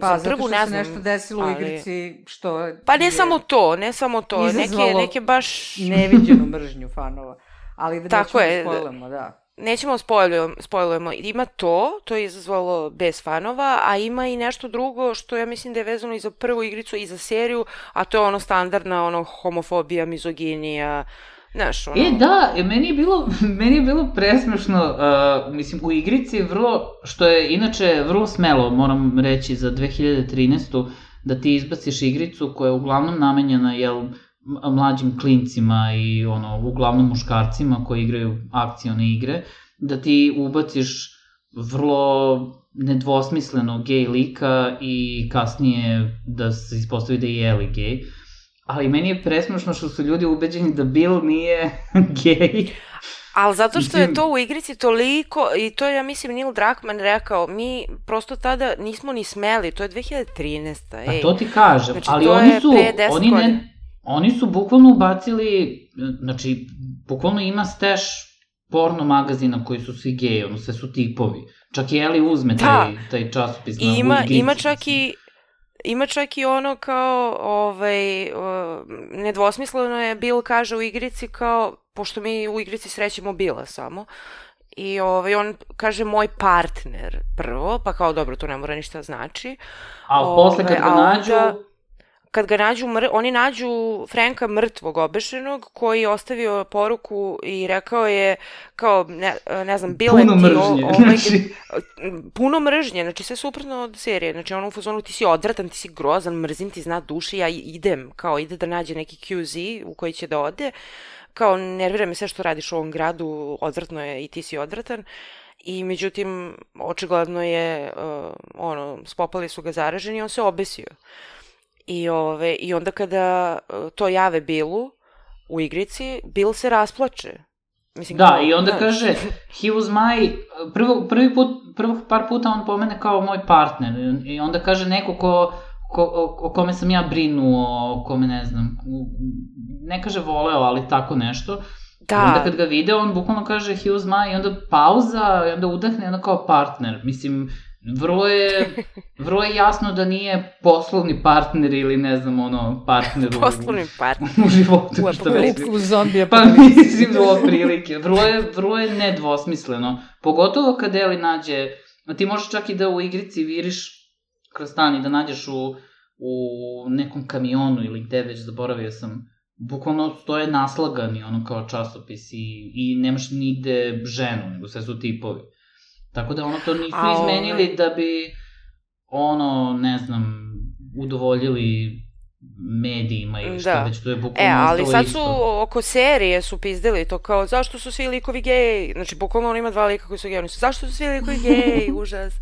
Speaker 3: Pa,
Speaker 1: Za
Speaker 3: što
Speaker 1: ne
Speaker 3: se
Speaker 1: znam,
Speaker 3: nešto desilo u
Speaker 1: ali-
Speaker 3: igrici što
Speaker 1: Pa ne
Speaker 3: je
Speaker 1: samo to, ne samo to, neke,
Speaker 3: izazvalo
Speaker 1: neke baš...
Speaker 3: neviđenu mržnju fanova. Ali da
Speaker 1: Tako
Speaker 3: nećemo
Speaker 1: je.
Speaker 3: da spojlemo, da.
Speaker 1: Nećemo spojlujemo, spojlujemo. Ima to, to je izazvalo bez fanova, a ima i nešto drugo što ja mislim da je vezano i za prvu igricu i za seriju, a to je ono standardna ono homofobija, mizoginija, znaš, ono...
Speaker 2: E, da, e, meni je bilo, meni je bilo presmešno, uh, mislim, u igrici vrlo, što je inače vrlo smelo, moram reći, za 2013. da ti izbaciš igricu koja je uglavnom namenjena, jel, mlađim klincima i ono, uglavnom muškarcima koji igraju akcione igre, da ti ubaciš vrlo nedvosmisleno gej lika i kasnije da se ispostavi da je Ellie gej. Ali meni je presmešno što su ljudi ubeđeni da Bill nije gej.
Speaker 1: Ali zato što je to u igrici toliko, i to je, ja mislim, Neil Druckmann rekao, mi prosto tada nismo ni smeli, to je 2013.
Speaker 2: Pa
Speaker 1: ej.
Speaker 2: to ti kažem,
Speaker 1: Znači,
Speaker 2: ali oni su,
Speaker 1: pre 10
Speaker 2: oni ne, oni su bukvalno ubacili, znači, bukvalno ima steš porno magazina koji su svi geji, ono, sve su tipovi. Čak i Eli uzme taj, taj časopis na
Speaker 1: ima, ima čak i Ima čak i ono kao, ovaj, nedvosmisleno je Bill kaže u igrici kao, pošto mi u igrici srećemo Bila samo, i ovaj, on kaže moj partner prvo, pa kao dobro, to ne mora ništa da znači.
Speaker 2: A posle kad ga
Speaker 1: a
Speaker 2: nađu,
Speaker 1: kad ga nađu, mr... oni nađu Franka mrtvog obešenog, koji je ostavio poruku i rekao je, kao, ne, ne znam, bilo
Speaker 2: Puno
Speaker 1: ti...
Speaker 2: mržnje,
Speaker 1: o, ovaj,
Speaker 2: znači.
Speaker 1: puno mržnje, znači sve suprotno od serije, znači ono u fazonu ti si odvratan, ti si grozan, mrzim ti zna duši, ja idem, kao ide da nađe neki QZ u koji će da ode, kao nervira me sve što radiš u ovom gradu, odvratno je i ti si odvratan. I međutim, očigledno je, uh, ono, spopali su ga zaraženi i on se obesio. I, ove, I onda kada uh, to jave Billu u igrici, Bill se rasplače.
Speaker 2: Mislim, da, kao, i onda znaš. kaže, he was my, prvo, prvi put, prvo par puta on pomene kao moj partner. I onda kaže neko ko, ko, o, o kome sam ja brinuo, o kome ne znam, ne kaže voleo, ali tako nešto. Da. I onda kad ga vide, on bukvalno kaže he was my, i onda pauza, i onda udahne, i onda kao partner. Mislim, vrlo je, vrlo je jasno da nije poslovni partner ili ne znam, ono, partner u,
Speaker 1: poslovni partner.
Speaker 2: u životu,
Speaker 3: u što mislim. U zombije
Speaker 2: pa mislim, do prilike. Vrlo je, vrlo je nedvosmisleno. Pogotovo kad Eli nađe, ti možeš čak i da u igrici viriš kroz stan i da nađeš u, u nekom kamionu ili gde već, zaboravio sam, bukvalno stoje naslagani, ono kao časopis i, i nemaš nigde ženu, nego sve su tipovi. Tako da ono to nisu A, izmenili ove... da bi ono, ne znam, udovoljili medijima ili što da. već, to je bukvalno
Speaker 1: E, ali sad
Speaker 2: isto.
Speaker 1: su oko serije su pizdili to kao zašto su svi likovi geji, znači bukvalno on ima dva lika koji su geji, oni su zašto su svi likovi geji, užas.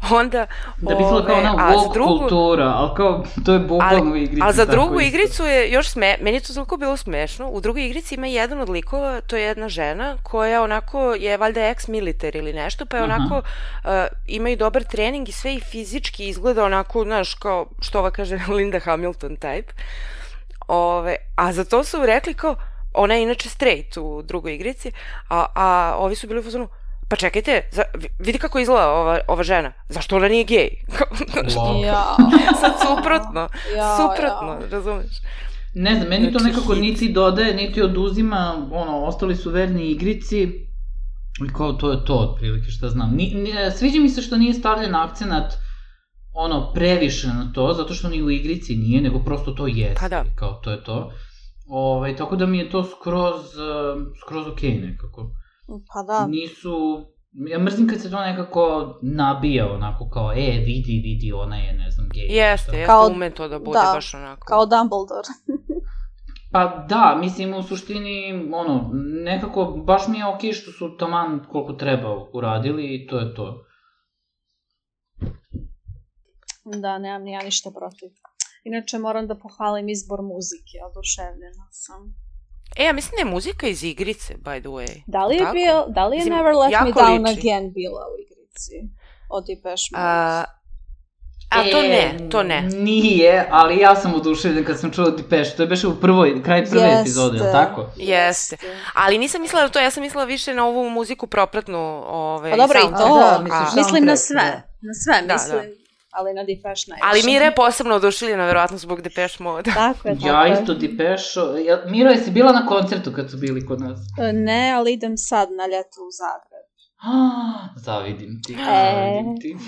Speaker 1: Onda,
Speaker 2: da bi bilo kao ona woke drugu, kultura, ali kao, to je bukvalno u igrici.
Speaker 1: Ali za drugu isto. igricu je još sme, meni to toliko bilo smešno, u drugoj igrici ima jedan od likova, to je jedna žena, koja onako je valjda ex-militer ili nešto, pa je onako, uh, ima i dobar trening i sve i fizički izgleda onako, znaš, kao, što ova kaže, Linda Hamilton type. Ove, a za to su rekli kao, ona je inače straight u drugoj igrici, a, a ovi su bili u fazonu, pa čekajte, za, vidi kako izgleda ova, ova žena. Zašto ona nije gej?
Speaker 4: ja.
Speaker 1: Sad suprotno. Ja, suprotno, ja. razumeš?
Speaker 2: Ne znam, meni to znači, nekako niti dodaje, niti oduzima, ono, ostali su verni igrici, i kao to je to, otprilike, šta znam. Ni, ni, sviđa mi se što nije stavljen akcenat ono, previše na to, zato što ni u igrici nije, nego prosto to jeste. Pa da. Kao, to je to. Ove, ovaj, tako da mi je to skroz, skroz okej okay nekako.
Speaker 4: Pa da.
Speaker 2: Nisu, ja mrzim kad se to nekako nabija onako kao, e, vidi, vidi, ona je, ne znam, gej.
Speaker 1: Jeste, jeste, kao, ume to da bude da, baš onako.
Speaker 4: Kao Dumbledore.
Speaker 2: pa da, mislim, u suštini, ono, nekako, baš mi je okej okay što su taman koliko treba uradili i to je to.
Speaker 4: Da, nemam ni ja ništa protiv. Inače, moram da pohvalim izbor muzike, oduševljena sam.
Speaker 1: E, ja mislim da je muzika iz igrice, by the way.
Speaker 4: Da li je, bio, da li je mislim, Never Let Me Down liči. Again bila u igrici? Od Depeche Mode. A,
Speaker 1: a to ne, to ne.
Speaker 2: Nije, ali ja sam oduševljen kad sam čula Depeche. To je beše u prvoj, kraj prve Jeste. epizode, je tako?
Speaker 1: Jeste. Ali nisam mislila na to, ja sam mislila više na ovu muziku propratnu. Ove,
Speaker 4: pa dobro, i to. Da, misliš, mislim na sve. Da. Na sve, da, mislim. Da ali na Depeche najviše.
Speaker 1: Ali Mira je posebno oduševljena, verovatno zbog Depeche Mode.
Speaker 4: Tako je, tako
Speaker 2: Ja isto Depeche, ja, Miro, jesi bila na koncertu kad su bili kod nas?
Speaker 4: E, ne, ali idem sad na ljeto u Zagreb.
Speaker 2: Ah, zavidim ti, e. zavidim ti.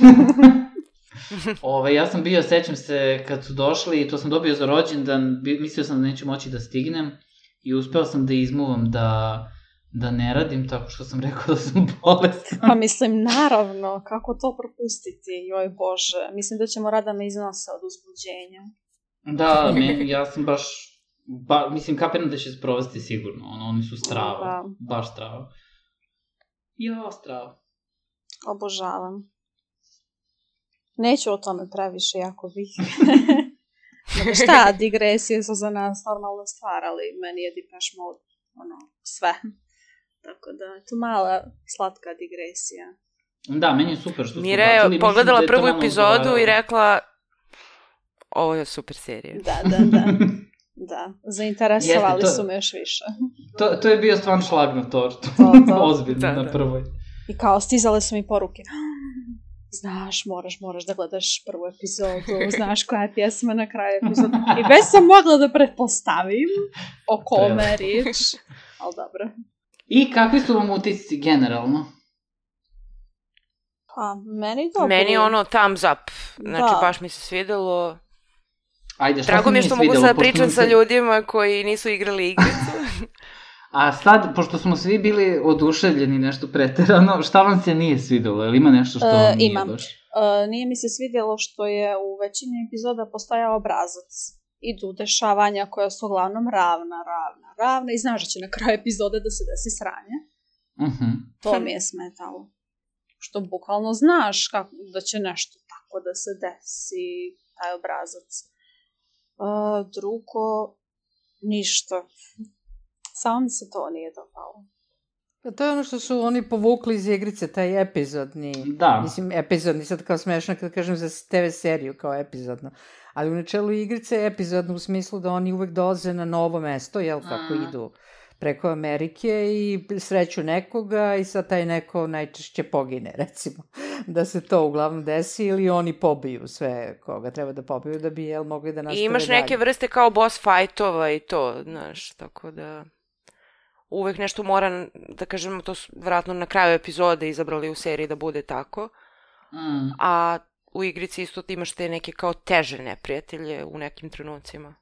Speaker 2: Ove, ja sam bio, sećam se, kad su došli, to sam dobio za rođendan, mislio sam da neću moći da stignem i uspeo sam da izmuvam da da ne radim tako što sam rekao da sam bolestan.
Speaker 4: Pa mislim, naravno, kako to propustiti, joj bože. Mislim da ćemo rada me iznose od uzbuđenja.
Speaker 2: Da, me, ja sam baš, ba, mislim, kapiram da će se provesti sigurno, ono, oni su strava, da. baš strava. Jo, strava.
Speaker 4: Obožavam. Neću o tome previše, jako bih. Nego šta, digresije su za nas normalna stvar, ali meni je Depeche Mode, ono, sve. Tako da, to mala slatka digresija.
Speaker 2: Da, meni je super što
Speaker 1: Mire je bacili, pogledala da prvu epizodu i rekla ovo je super serija.
Speaker 4: Da, da, da. Da, zainteresovali Jeste, to, su me još više.
Speaker 2: To, to je bio stvarno šlag na tortu.
Speaker 4: To, to.
Speaker 2: Ozbiljno, da, na da. prvoj.
Speaker 4: I kao, stizale su mi poruke. Znaš, moraš, moraš da gledaš prvu epizodu, znaš koja je pjesma na kraju epizodu. I već sam mogla da pretpostavim o kome riječ. Ali dobro.
Speaker 2: I kakvi su vam utisci generalno?
Speaker 4: Pa, meni dobro.
Speaker 1: Meni ono thumbs up. Znači, da. baš mi se svidelo.
Speaker 2: Ajde, šta
Speaker 1: Drago mi je što mogu sad
Speaker 2: nam
Speaker 1: sa ljudima koji nisu igrali igricu.
Speaker 2: A sad, pošto smo svi bili oduševljeni nešto preterano, šta vam se nije svidelo? Ili ima nešto što
Speaker 4: E,
Speaker 2: vam nije
Speaker 4: imam.
Speaker 2: baš?
Speaker 4: Uh, nije mi se svidjelo što je u većini epizoda postojao obrazac. Idu dešavanja koja su uglavnom ravna, ravna, ravna i znaš da će na kraju epizode da se desi sranje.
Speaker 2: Mhm.
Speaker 4: To mi je smetalo. Što bukvalno znaš kako, da će nešto tako da se desi, taj obrazac. Uh, drugo, ništa. Samo mi se to nije dopalo.
Speaker 3: Pa to je ono što su oni povukli iz igrice, taj epizodni,
Speaker 2: Da.
Speaker 3: mislim epizodni, sad kao smešno kad kažem za TV seriju kao epizodno, ali u načelu igrice je epizodno u smislu da oni uvek dolaze na novo mesto, jel, kako
Speaker 2: Mm.
Speaker 3: idu preko Amerike i sreću nekoga i sad taj neko najčešće pogine, recimo, da se to uglavnom desi ili oni pobiju sve koga treba da pobiju da bi, jel, mogli da nastave
Speaker 1: I imaš
Speaker 3: dalje.
Speaker 1: neke vrste kao boss fightova i to, znaš, tako da uvek nešto mora, da kažemo, to su vratno na kraju epizode izabrali u seriji da bude tako,
Speaker 2: Mm.
Speaker 1: a u igrici isto ti imaš te neke kao teže neprijatelje u nekim trenucima.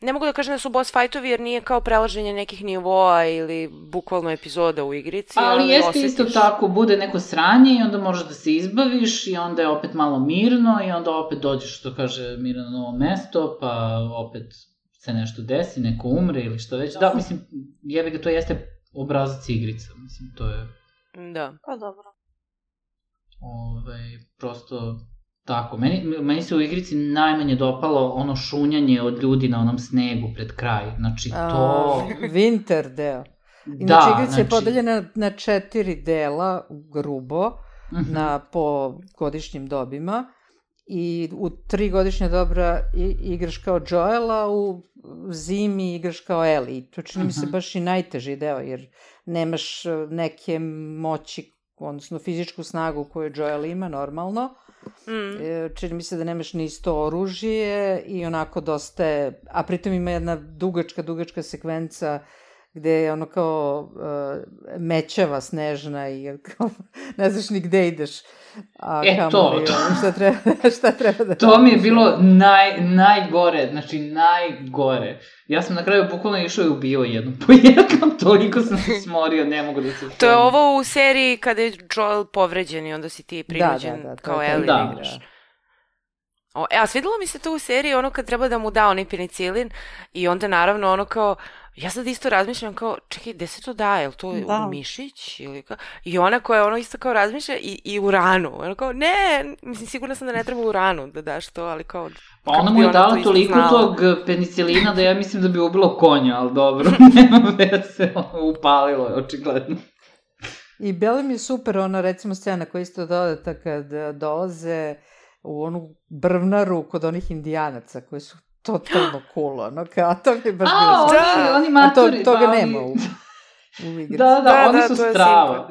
Speaker 1: Ne mogu da kažem da su boss fightovi jer nije kao prelaženje nekih nivoa ili bukvalno epizoda u igrici,
Speaker 2: Ali jeste
Speaker 1: osjetiš-
Speaker 2: isto tako, bude neko sranje i onda možeš da se izbaviš i onda je opet malo mirno i onda opet dođeš, što kaže, mirno na novo mesto, pa opet se nešto desi, neko umre ili što već. Da, mislim, jebi ga, to jeste obrazac igrica, mislim, to je
Speaker 1: Da.
Speaker 4: Pa dobro.
Speaker 2: Ovaj, prosto tako. Meni, meni se u igrici najmanje dopalo ono šunjanje od ljudi na onom snegu pred kraj. Znači, to...
Speaker 3: A, Winter deo. Inače,
Speaker 2: da,
Speaker 3: igrica je podeljena na četiri dela, grubo,
Speaker 2: Mhm.
Speaker 3: na po godišnjim dobima i u tri godišnje dobra igraš kao Joela, u zimi igraš kao Ellie. I to čini mi se
Speaker 2: Mhm.
Speaker 3: baš i najteži deo, jer nemaš e, neke moći, odnosno fizičku snagu koju Joel ima normalno.
Speaker 1: Mm.
Speaker 3: E, čini mi se da nemaš ni isto oružje i onako dosta je, a pritom ima jedna dugačka, dugačka sekvenca gde je ono kao uh, mećava snežna i kao, ne znaš ni gde ideš. A
Speaker 2: E,
Speaker 3: kamoli,
Speaker 2: to, to.
Speaker 3: Šta treba, šta treba da
Speaker 2: To mi je bilo naj, najgore, znači najgore. Ja sam na kraju bukvalno išao i ubio jednu po jednom, toliko sam se smorio, ne mogu da se
Speaker 1: To je ovo u seriji kada je Joel povređen i onda si ti prinuđen
Speaker 3: da, da, to
Speaker 1: kao. Ellie
Speaker 2: Da.
Speaker 1: da igraš. O, e, a svidelo mi se to u seriji ono kad treba da mu da onaj penicilin i onda naravno ono kao, ja sad isto razmišljam kao, čekaj, gde se to daje, jel to
Speaker 4: Da.
Speaker 1: da. u mišić ili kao, i ona koja ono isto kao razmišlja i, i u ranu, ono kao, ne, mislim sigurna sam da ne treba u ranu da daš to, ali kao,
Speaker 2: Pa ona mu je
Speaker 1: ona to
Speaker 2: dala
Speaker 1: isto
Speaker 2: toliko
Speaker 1: znala.
Speaker 2: tog penicilina da ja mislim da bi ubilo konja, ali dobro, nema veze, ono, upalilo je očigledno.
Speaker 3: I Bela mi je super ona recimo scena koja je isto dodata kad e, dolaze u onu brvnaru kod onih indijanaca koji su totalno cool, ono, kao, to mi je baš bilo
Speaker 2: A.
Speaker 1: Da.
Speaker 2: oni, oni
Speaker 3: A to,
Speaker 2: maturi,
Speaker 3: toga
Speaker 2: da,
Speaker 3: nema
Speaker 2: oni-
Speaker 3: u, u igrici.
Speaker 2: Da, da,
Speaker 1: Da,
Speaker 2: oni
Speaker 1: da,
Speaker 2: su strava.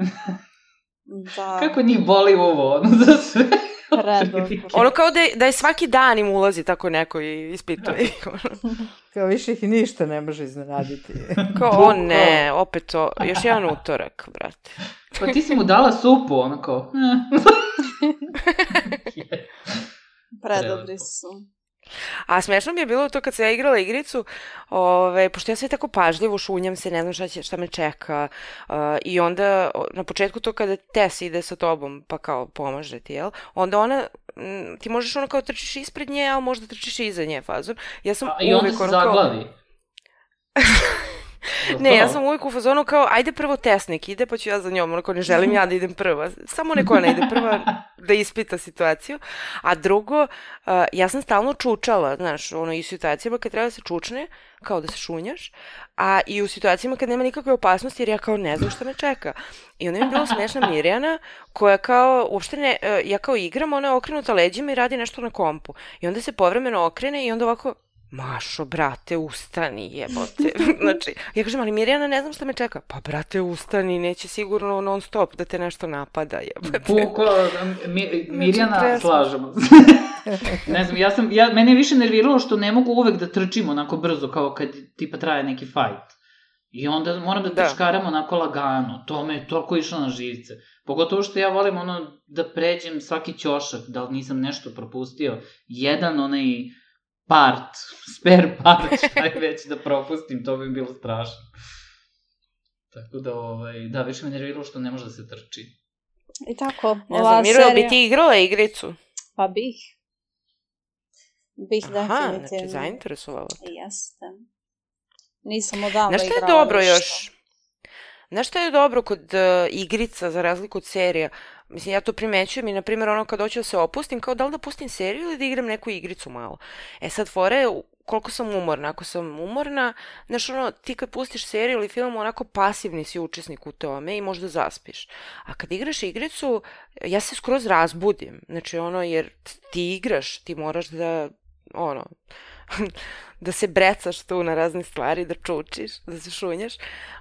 Speaker 4: Da,
Speaker 2: Kako njih boli uvo, ono, za sve.
Speaker 4: predobro.
Speaker 1: ono kao da je, da je svaki dan im ulazi tako neko i ispituje ih, ono.
Speaker 3: Kao više ih ništa ne može iznenaditi.
Speaker 1: Kao, o ne, opet to, još jedan utorak, brate.
Speaker 2: Pa ti si mu dala supu, ono kao, eh.
Speaker 4: Predobri su.
Speaker 1: A smešno mi je bilo to kad sam ja igrala igricu, ove, pošto ja sve tako pažljivo šunjam se, ne znam šta, će, šta me čeka. Uh, I onda na početku to kada Tess ide sa tobom, pa kao pomaže ti, jel? Onda ona, m, ti možeš ono kao trčiš ispred nje, ali možda trčiš iza nje fazon. Ja sam
Speaker 2: A, I onda se
Speaker 1: ono kao... Ne, ja sam uvijek u fazonu kao, ajde prvo Tesnik ide, pa ću ja za njom, onako ne želim ja da idem prva. Samo neko ne ide prva da ispita situaciju. A drugo, uh, ja sam stalno čučala, znaš, ono, i u situacijama kad treba da se čučne, kao da se šunjaš, a i u situacijama kad nema nikakve opasnosti, jer ja kao ne znam šta me čeka. I onda mi je bila smešna Mirjana, koja kao, uopšte ne, uh, ja kao igram, ona je okrenuta leđima i radi nešto na kompu. I onda se povremeno okrene i onda ovako, Mašo, brate, ustani, jebote. znači, ja kažem, ali Mirjana ne znam šta me čeka. Pa, brate, ustani, neće sigurno non stop da te nešto napada, jebote.
Speaker 2: Bukvalno, mi, Mirjana,
Speaker 1: presmešno.
Speaker 2: slažemo se. ne znam, ja sam, ja, mene je više nerviralo što ne mogu uvek da trčim onako brzo kao kad tipa traje neki fight. I onda moram da
Speaker 1: Da.
Speaker 2: trčkaram onako lagano. To me je toliko išlo na živce. Pogotovo što ja volim ono da pređem svaki ćošak, da li nisam nešto propustio. Jedan onaj part, spare part, šta je već da propustim, to bi bilo strašno. Tako da, ovaj, da, više me nerviralo što ne može da se trči.
Speaker 4: I tako,
Speaker 1: Ne
Speaker 4: ova
Speaker 1: znam, Miro,
Speaker 4: serija...
Speaker 1: bi ti igrala igricu?
Speaker 4: Pa bih. Bih
Speaker 1: Aha,
Speaker 4: definitivno.
Speaker 1: znači zainteresovala. te.
Speaker 4: Jeste. Nisam odavno
Speaker 1: Znaš šta je
Speaker 4: igrala
Speaker 1: dobro još? Znaš šta je dobro kod uh, igrica za razliku od serija? Mislim, ja to primećujem i, na primjer, ono kad hoću da se opustim, kao da li da pustim seriju ili da igram neku igricu malo. E sad, fore je koliko sam umorna. Ako sam umorna, znaš, ono, ti kad pustiš seriju ili film, onako pasivni si učesnik u tome i možda zaspiš. A kad igraš igricu, ja se skroz razbudim. Znači, ono, jer ti igraš, ti moraš da, ono, da se brecaš tu na razne stvari, da čučiš, da se šunjaš.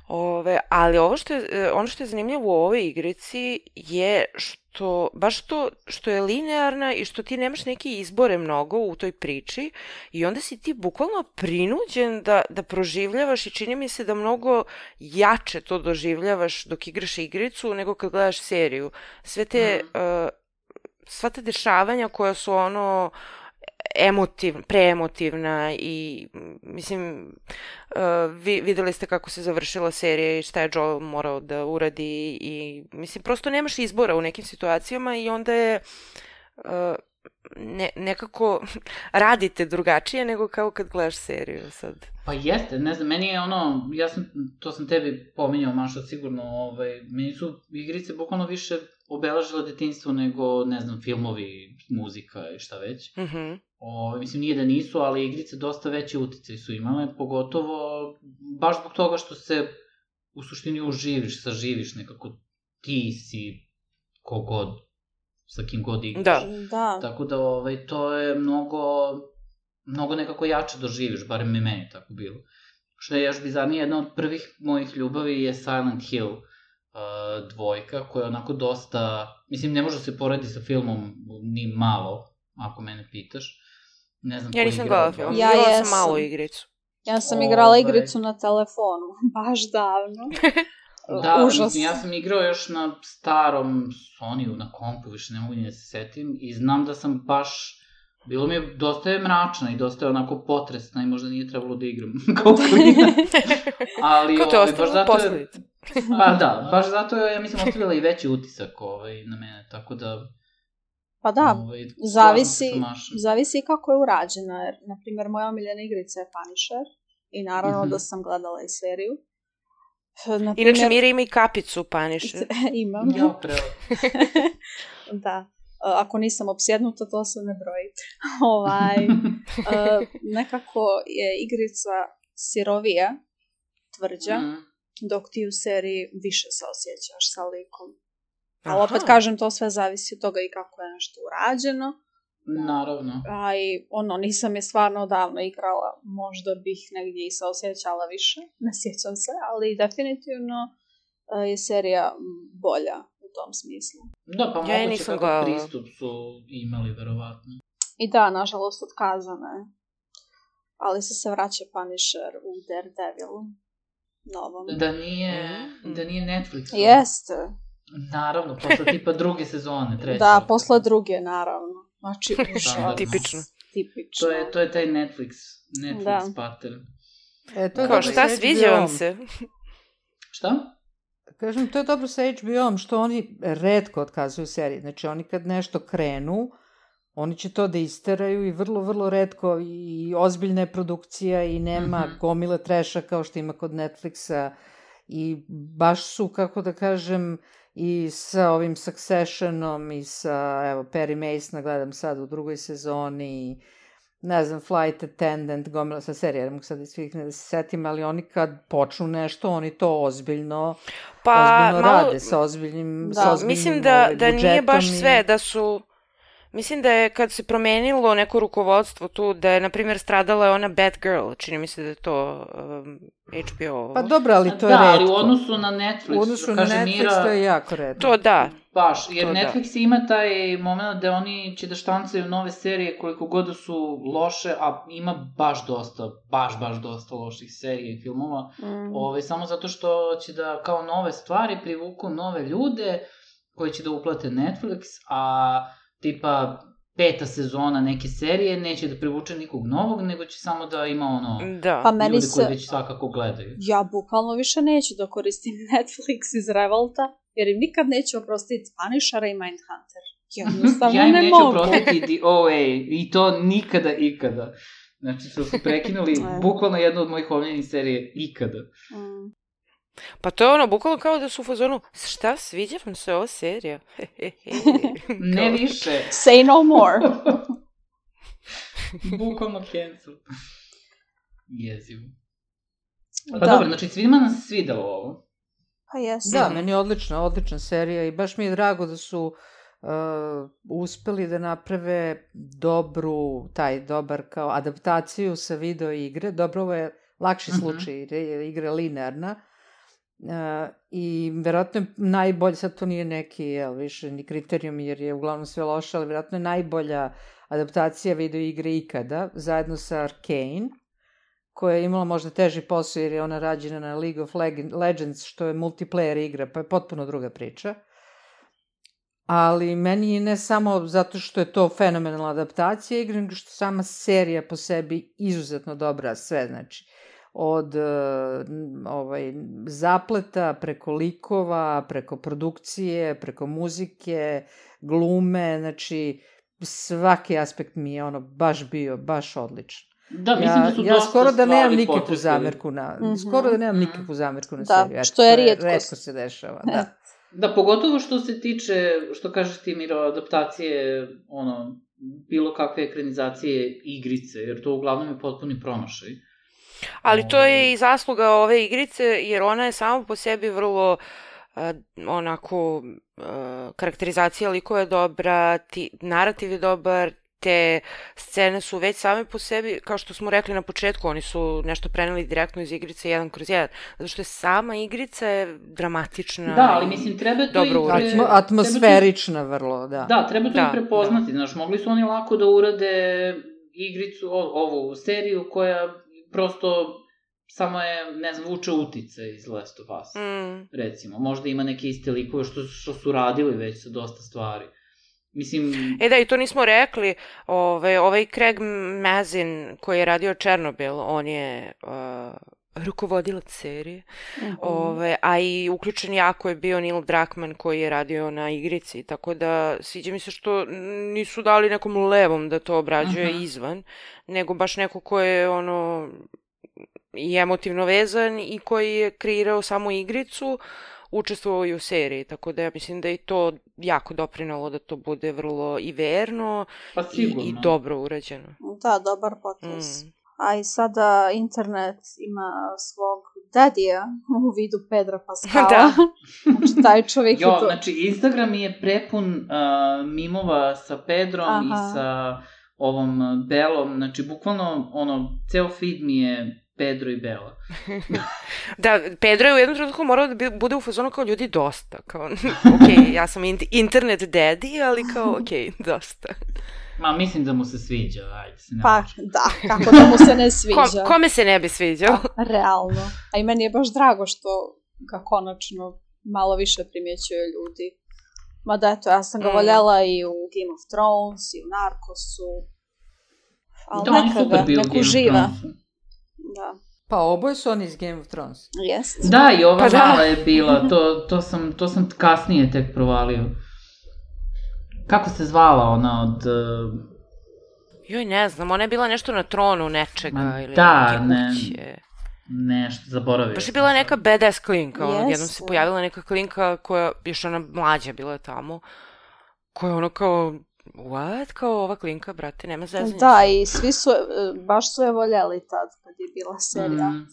Speaker 1: Ove, ali ovo što je, e, ono što je zanimljivo u ovoj igrici je što, baš to što je linearna i što ti nemaš neke izbore mnogo u toj priči i onda si ti bukvalno prinuđen da, da proživljavaš i čini mi se da mnogo jače to doživljavaš dok igraš igricu nego kad gledaš seriju. Sve te, uh, sva te dešavanja koja su ono emotiv, preemotivna i mislim uh, vi, videli ste kako se završila serija i šta je Joel morao da uradi i mislim prosto nemaš izbora u nekim situacijama i onda je uh, ne, nekako radite drugačije nego kao kad gledaš seriju sad.
Speaker 2: Pa jeste, ne znam, meni je ono, ja sam, to sam tebi pominjao, Maša, sigurno, ovaj, meni su igrice bukvalno više obeležile detinjstvo nego, ne znam, filmovi, muzika i šta već.
Speaker 1: Mhm.
Speaker 2: O, mislim, nije da nisu, ali igrice dosta veće uticaj su imale, pogotovo baš zbog toga što se u suštini uživiš, saživiš nekako ti si kogod, sa kim god igraš.
Speaker 1: Da.
Speaker 4: Da.
Speaker 2: Tako da, ovaj, to je mnogo, mnogo nekako jače doživiš, barem mi meni tako bilo. Što je još bizarnije, jedna od prvih mojih ljubavi je Silent Hill uh, dvojka, koja je onako dosta, mislim, ne može se poredi sa filmom ni malo, ako mene pitaš. Ne znam
Speaker 1: Ja nisam gledala film.
Speaker 4: Ja
Speaker 1: Igrala sam malo igricu.
Speaker 4: Ja sam igrala
Speaker 2: Ovaj.
Speaker 4: igricu na telefonu, baš davno.
Speaker 2: Da,
Speaker 4: Užas.
Speaker 2: mislim, ja sam igrao još na starom Sonyu, na kompu, više ne mogu ni da se setim, i znam da sam baš, bilo mi je, dosta je mračna i dosta je onako potresna i možda nije trebalo da igram kao klinac. Ali,
Speaker 1: Ko te
Speaker 2: ovaj, baš zato je,
Speaker 1: posledice?
Speaker 2: pa da, baš zato je, ja mislim, ostavila i veći utisak ovaj, na mene, tako da...
Speaker 4: Pa da,
Speaker 2: ovaj,
Speaker 4: zavisi, zavisi kako je urađena. Jer, na primjer, moja omiljena igrica je Punisher. I naravno
Speaker 2: Mhm.
Speaker 4: da sam gledala i seriju. Na
Speaker 1: Inače, Mira ima i kapicu Punisher.
Speaker 4: imam.
Speaker 2: Ja,
Speaker 4: da. E, Ako nisam opsjednuta, to se ne broji. ovaj, e, nekako je igrica sirovija, tvrđa,
Speaker 2: Mm.
Speaker 4: dok ti u seriji više se osjećaš sa likom. Ali opet kažem, to sve zavisi od toga i kako je nešto urađeno.
Speaker 2: Naravno.
Speaker 4: A i ono, nisam je stvarno davno igrala. Možda bih negdje i se osjećala više. Ne sjećam se, ali definitivno e, je serija bolja u tom smislu.
Speaker 2: Da, pa
Speaker 1: Ja
Speaker 2: moguće kakav
Speaker 1: gledala.
Speaker 2: pristup su imali, verovatno.
Speaker 4: I da, nažalost, otkazana je. Ali se se vraća Punisher u Daredevil. Novom.
Speaker 2: Da nije,
Speaker 1: Mhm.
Speaker 2: da nije Netflix.
Speaker 4: Jeste.
Speaker 2: Naravno, posle tipa druge sezone, treće.
Speaker 4: Da, posle druge, naravno. Znači, užas.
Speaker 1: Tipično.
Speaker 4: Tipično.
Speaker 2: To je, to je taj Netflix, Netflix
Speaker 4: Da.
Speaker 2: pattern.
Speaker 3: E, to je
Speaker 1: Kao šta, sviđa vam se?
Speaker 2: Šta?
Speaker 3: Kažem, to je dobro sa HBO-om, što oni redko otkazuju serije. Znači, oni kad nešto krenu, oni će to da isteraju i vrlo, vrlo redko i ozbiljna je produkcija i nema
Speaker 2: Mhm.
Speaker 3: gomile treša kao što ima kod Netflixa i baš su, kako da kažem, i sa ovim Successionom i sa, evo, Perry Mason, gledam sad u drugoj sezoni i ne znam, Flight Attendant, gomila sa serija, ne mogu sad svih ne da se setim, ali oni kad počnu nešto, oni to ozbiljno,
Speaker 1: Pa,
Speaker 3: ozbiljno
Speaker 1: malo,
Speaker 3: rade sa ozbiljnim,
Speaker 4: Da,
Speaker 3: sa ozbiljnim
Speaker 1: mislim da,
Speaker 3: ovaj,
Speaker 1: da nije baš
Speaker 3: i-
Speaker 1: sve, da su... Mislim da je kad se promenilo neko rukovodstvo tu, da je, na primjer, stradala je ona Bad Girl, čini mi se da je to um, HBO.
Speaker 3: Pa dobro, ali to je
Speaker 2: da,
Speaker 3: redko.
Speaker 2: ali u odnosu na Netflix,
Speaker 3: U odnosu na
Speaker 2: kaže
Speaker 3: Netflix
Speaker 2: Mira,
Speaker 3: to je jako redko.
Speaker 1: To da,
Speaker 2: Baš, jer
Speaker 1: To da.
Speaker 2: Netflix ima taj moment da oni će da štancaju nove serije koliko god da su loše, a ima baš dosta, baš, baš dosta loših serija i filmova.
Speaker 4: Mm.
Speaker 2: Ove, samo zato što će da kao nove stvari privuku nove ljude koji će da uplate Netflix, a tipa peta sezona neke serije neće da privuče nikog novog, nego će samo da ima ono
Speaker 1: Da.
Speaker 4: Pa meni
Speaker 2: ljudi koji
Speaker 4: se...
Speaker 2: već svakako gledaju.
Speaker 4: Ja bukvalno više neću da koristim Netflix iz Revolta, jer im nikad neću oprostiti Punishera i Mindhunter. Jednostavno
Speaker 2: ja im
Speaker 4: ne
Speaker 2: neću
Speaker 4: mogu.
Speaker 2: oprostiti The OA i to nikada ikada. Znači, što su prekinuli bukvalno jednu od mojih omiljenih serije ikada.
Speaker 4: Mm.
Speaker 1: Pa to je ono, bukvalno kao da su u fazonu, šta, sviđa vam se ova serija?
Speaker 2: Ne više.
Speaker 4: Say no more.
Speaker 2: bukvalno cancel. Jezivo. Pa
Speaker 4: Da.
Speaker 2: dobro, znači svima nam se svidelo ovo.
Speaker 4: Pa jeste.
Speaker 3: Da, meni je odlična, odlična serija i baš mi je drago da su uh, uspeli da naprave dobru, taj dobar kao adaptaciju sa video igre. Dobro, ovo je lakši
Speaker 2: Mhm.
Speaker 3: slučaj, jer je igra linearna. Uh, I verovatno je najbolje, sad to nije neki, jel, više ni kriterijum jer je uglavnom sve loše, ali verovatno je najbolja adaptacija video igre ikada, zajedno sa Arcane, koja je imala možda teži posao jer je ona rađena na League of Leg- Legends, što je multiplayer igra, pa je potpuno druga priča. Ali meni je ne samo zato što je to fenomenalna adaptacija igre, nego što sama serija po sebi izuzetno dobra sve, znači uh, n- ovaj, zapleta preko likova, preko produkcije, preko muzike, glume, znači svaki aspekt mi je ono baš bio, baš odličan.
Speaker 2: Da, mislim
Speaker 3: ja,
Speaker 2: da su
Speaker 3: ja
Speaker 2: dosta
Speaker 3: skoro da nemam nikakvu zamerku na,
Speaker 4: Mhm.
Speaker 3: skoro da nemam
Speaker 2: Mhm.
Speaker 3: nikakvu zamerku na
Speaker 4: Da,
Speaker 3: seriju. Eto,
Speaker 4: što je
Speaker 3: to
Speaker 4: rijetkost.
Speaker 3: Retko se dešava, da.
Speaker 2: Da, pogotovo što se tiče, što kažeš ti Miro, adaptacije, ono, bilo kakve ekranizacije igrice, jer to uglavnom je potpuni promašaj.
Speaker 1: Ali to je i zasluga ove igrice, jer ona je sama po sebi vrlo a, onako a, karakterizacija likova je dobra, ti, narativ je dobar, te scene su već same po sebi, kao što smo rekli na početku, oni su nešto preneli direktno iz igrice jedan kroz jedan, zato što je sama igrica je dramatična.
Speaker 2: Da, ali mislim, treba to
Speaker 1: dobro
Speaker 2: i...
Speaker 1: urađeno.
Speaker 3: Atmo,
Speaker 2: treba to-
Speaker 3: atmosferična vrlo, da.
Speaker 2: Da, treba to
Speaker 1: Da,
Speaker 2: i prepoznati, znaš, mogli su oni lako da urade igricu, o, ovu seriju koja prosto samo je, ne znam, vuče utice iz Last of Us,
Speaker 1: Mm.
Speaker 2: recimo. Možda ima neke iste likove što, što su radili već sa dosta stvari. Mislim,
Speaker 1: E da, i to nismo rekli, ovaj, ovaj Craig Mazin koji je radio Černobil, on je uh, rukovodilac serije,
Speaker 4: Mhm.
Speaker 1: Ove, a i uključen jako je bio Neil Druckmann koji je radio na igrici, tako da sviđa mi se što nisu dali nekom levom da to obrađuje
Speaker 2: Mhm.
Speaker 1: izvan, nego baš neko ko je ono i emotivno vezan i koji je kreirao samu igricu, učestvovao i u seriji, tako da ja mislim da je i to jako doprinalo da to bude vrlo i verno
Speaker 2: pa
Speaker 1: i,
Speaker 2: sigurno.
Speaker 1: i dobro urađeno.
Speaker 4: Da, dobar potez.
Speaker 1: Mm.
Speaker 4: A i sada internet ima svog dadija u vidu Pedra Pascala.
Speaker 1: Da.
Speaker 4: Znači, taj čovjek
Speaker 2: Jo,
Speaker 4: je to...
Speaker 2: znači, Instagram je prepun uh, mimova sa Pedrom
Speaker 4: Aha.
Speaker 2: i sa ovom Belom, znači, bukvalno, ono, ceo feed mi je Pedro i Bela.
Speaker 1: Da, Pedro je u jednom trenutku morao da bude u fazonu kao ljudi dosta. Kao, ok, ja sam int- internet daddy, ali kao, ok, dosta.
Speaker 2: Ma, mislim da mu se sviđa, ajde se ne
Speaker 4: Pa, da, kako da mu se ne sviđa.
Speaker 1: Ko, kome se ne bi sviđao?
Speaker 4: Realno. A i meni je baš drago što ga konačno malo više primjećuje ljudi. Mada eto, ja sam ga
Speaker 1: Mm.
Speaker 4: voljela i u Game of Thrones, i u Narcosu. Ali
Speaker 2: Da,
Speaker 4: neka ga, neku živa. Da,
Speaker 3: Pa oboje su oni iz Game of Thrones.
Speaker 4: jest.
Speaker 2: Da, i ova
Speaker 1: Pa da.
Speaker 2: je bila, to, to, sam, to sam kasnije tek provalio. Kako se zvala ona od... Uh,
Speaker 1: Joj, ne znam, ona je bila nešto na tronu nečega
Speaker 2: Ma
Speaker 1: ili
Speaker 2: da,
Speaker 1: neke
Speaker 2: ne.
Speaker 1: kuće.
Speaker 2: nešto, zaboravio
Speaker 1: Baš je bila neka badass klinka, ono, jednom se pojavila neka klinka koja, još ona mlađa bila tamo, koja je ono kao, what, kao ova klinka, brate, nema zezanja.
Speaker 4: Da, i svi su, e, baš su je voljeli tad kad je bila serija.
Speaker 2: Mm.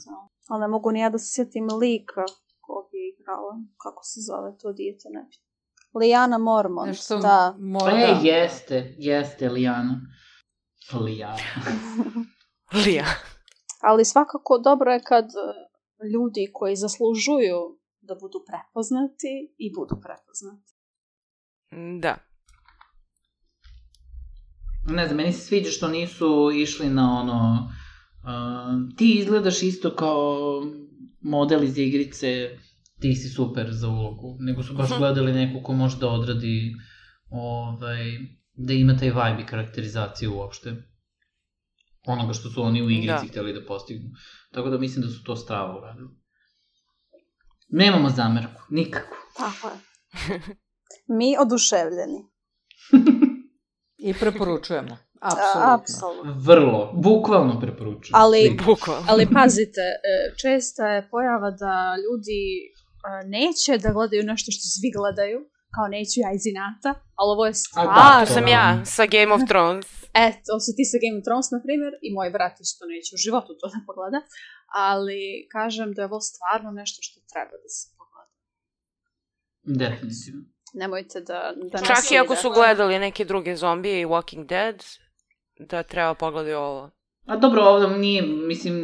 Speaker 4: Ali ne mogu ni ja da se sjetim lika kog je igrala. Kako se zove to dijete, ne bi. Lijana Mormont,
Speaker 3: Nešto
Speaker 4: da.
Speaker 3: Mo,
Speaker 2: E,
Speaker 3: da.
Speaker 2: jeste, jeste, Lijana. Lijana.
Speaker 1: Lija.
Speaker 4: Ali svakako dobro je kad e, ljudi koji zaslužuju da budu prepoznati i budu prepoznati.
Speaker 1: Da.
Speaker 2: Ne znam, meni se sviđa što nisu išli na ono... Uh, ti izgledaš isto kao model iz igrice, ti si super za ulogu, nego su baš gledali neku ko može da odradi ovaj, da ima taj vibe i karakterizaciju uopšte onoga što su oni u igrici da. hteli da postignu. Tako da mislim da su to stravo uradili. Nemamo zamerku, nikako.
Speaker 4: Tako je. Mi oduševljeni.
Speaker 3: I preporučujemo. Apsolutno.
Speaker 4: Apsolutno.
Speaker 2: Vrlo, bukvalno preporučujem.
Speaker 4: Ali,
Speaker 1: Bukvalno.
Speaker 4: ali pazite, e, česta je pojava da ljudi neće da gledaju nešto što svi gledaju, kao neću ja iz inata, ali ovo je stvarno...
Speaker 2: da,
Speaker 1: To sam ja sa Game of Thrones.
Speaker 4: E, to si ti sa Game of Thrones, na primjer, i moj brat isto neće u životu to da pogleda, ali kažem da je ovo stvarno nešto što treba da se pogleda.
Speaker 2: Definitivno.
Speaker 4: Nemojte da... da
Speaker 1: Čak i ako su gledali neke druge zombije i Walking Dead, da treba pogledati ovo.
Speaker 2: A dobro, ovdje nije, mislim,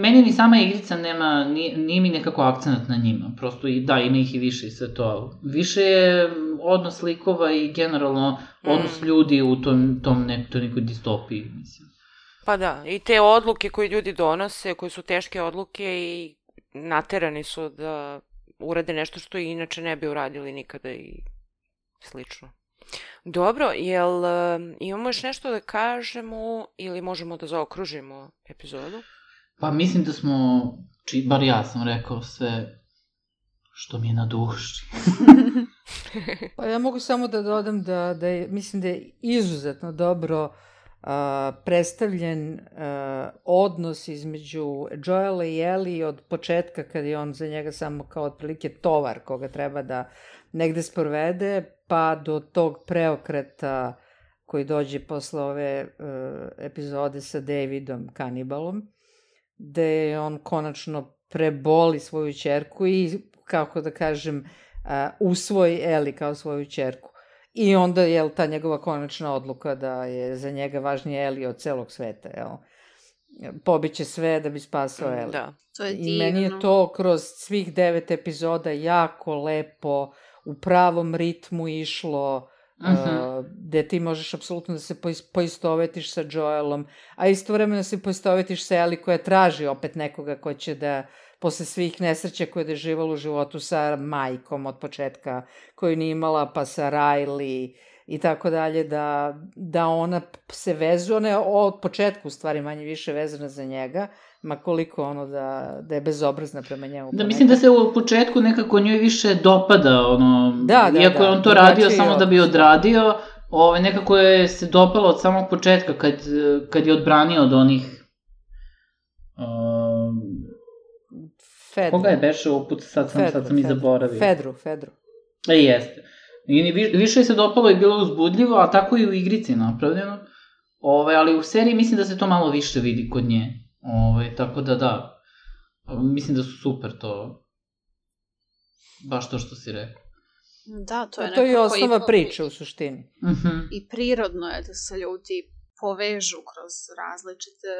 Speaker 2: meni ni sama igrica nema, nije, nije mi nekako akcenat na njima, prosto i da, ima ih i više i sve to, više je odnos likova i generalno odnos
Speaker 1: Mm.
Speaker 2: ljudi u tom, tom nek, toj nekoj distopiji, mislim.
Speaker 1: Pa da, i te odluke koje ljudi donose, koje su teške odluke i naterani su da urade nešto što inače ne bi uradili nikada i slično. Dobro, jel imamo još nešto da kažemo ili možemo da zaokružimo epizodu?
Speaker 2: Pa mislim da smo, či, bar ja sam rekao sve što mi je na duši.
Speaker 3: Pa ja mogu samo da dodam da, da je, mislim da je izuzetno dobro a, predstavljen a, odnos između Joela i Ellie od početka kad je on za njega samo kao otprilike tovar koga treba da negde sprovede, pa do tog preokreta koji dođe posle ove uh, epizode sa Davidom kanibalom, gde on konačno preboli svoju čerku i, kako da kažem, uh, usvoji Eli kao svoju čerku. I onda je ta njegova konačna odluka da je za njega važnije Eli od celog sveta, jel? Pobiće sve da bi spasao Eli.
Speaker 1: Da.
Speaker 4: To je
Speaker 3: I
Speaker 4: divno.
Speaker 3: meni je to kroz svih devet epizoda jako lepo, u pravom ritmu išlo,
Speaker 2: Mhm.
Speaker 3: uh, gde ti možeš apsolutno da se pois- poistovetiš sa Joelom, a istovremeno se poistovetiš sa Ellie koja traži opet nekoga ko će da posle svih nesreća koje je doživala u životu sa majkom od početka koju nije imala, pa sa Riley i tako dalje, da, da ona se vezuje, ona je od početka u stvari manje više vezana za njega, ma koliko ono da, da je bezobrazna prema njemu.
Speaker 2: Da, mislim da se u početku nekako njoj više dopada, ono,
Speaker 3: Da, da,
Speaker 2: iako je
Speaker 3: da,
Speaker 2: on to radio
Speaker 3: drugačiji
Speaker 2: samo da bi
Speaker 3: da.
Speaker 2: odradio, ovaj, nekako je se dopalo od samog početka, kad, kad je odbranio od onih... Um,
Speaker 3: Fedru.
Speaker 2: koga je beše uput, sad sam, sad sam i
Speaker 3: Fedru,
Speaker 2: zaboravio.
Speaker 3: Fedru, Fedru.
Speaker 2: E, jeste. I više je se dopalo i bilo uzbudljivo, a tako i u igrici napravljeno. Ove, ali u seriji mislim da se to malo više vidi kod nje. Ove, tako da da, mislim da su super to. Baš to što si rekao.
Speaker 4: Da, to je
Speaker 3: To je i
Speaker 4: nekako
Speaker 3: osnova
Speaker 4: po-
Speaker 3: priče u suštini.
Speaker 2: Mhm.
Speaker 4: I prirodno je da se ljudi povežu kroz različite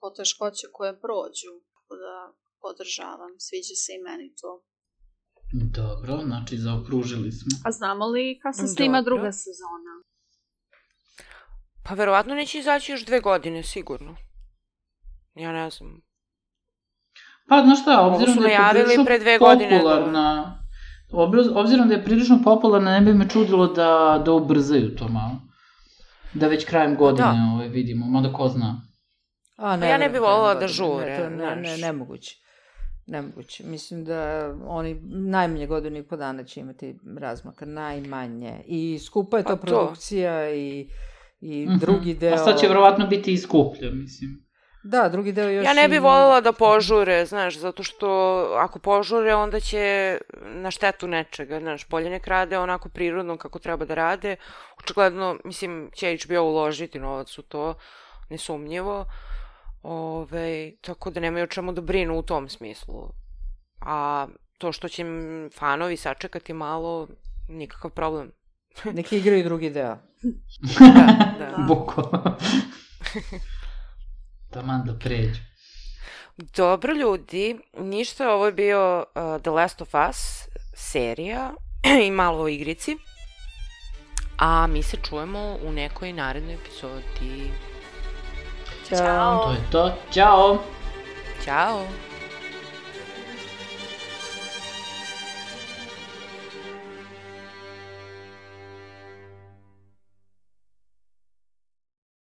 Speaker 4: poteškoće koje prođu. Tako da podržavam, sviđa se i meni to.
Speaker 2: Dobro, znači zaokružili smo.
Speaker 4: A znamo li kad se snima
Speaker 1: Dobro.
Speaker 4: druga sezona?
Speaker 1: Pa verovatno neće izaći još dve godine, sigurno. Ja ne znam.
Speaker 2: Pa, znaš šta, obzirom da je prilično
Speaker 1: pre dve godine, da.
Speaker 2: popularna, obzirom, obzirom da je prilično popularna, ne bi me čudilo da, da ubrzaju to malo. Da već krajem godine
Speaker 1: Da.
Speaker 2: ovaj, vidimo, mada ko zna.
Speaker 3: A,
Speaker 1: Pa ja ne
Speaker 3: verujem
Speaker 1: bi
Speaker 3: krajem
Speaker 1: voljela da
Speaker 3: godine.
Speaker 1: žure,
Speaker 3: Ne, to ne, ne, nemoguće. Nemoguće. Mislim da oni najmanje godinu i po dana će imati razmaka. Najmanje. I skupa je
Speaker 1: Pa
Speaker 3: to
Speaker 1: to.
Speaker 3: produkcija i, i
Speaker 2: Mhm.
Speaker 3: drugi deo...
Speaker 2: A sad će verovatno biti i skuplje, mislim.
Speaker 3: Da, drugi deo još...
Speaker 1: Ja ne bi
Speaker 3: i-
Speaker 1: voljela da požure, znaš, zato što ako požure, onda će na štetu nečega, znaš, bolje nek rade onako prirodno kako treba da rade. Očigledno, mislim, će HBO uložiti novac u to, nesumnjivo. Ove, tako da nemaju čemu da brinu u tom smislu. A to što će fanovi sačekati malo, nikakav problem.
Speaker 3: Neki igraju drugi deo.
Speaker 1: Da, da.
Speaker 2: Bukvalno. Taman da pređu.
Speaker 1: Dobro ljudi, ništa, ovo je bio uh, The Last of Us serija i malo o igrici. A mi se čujemo u nekoj narednoj epizodi.
Speaker 3: Ćao.
Speaker 4: Ćao.
Speaker 2: To je to. Ćao!
Speaker 1: Ćao!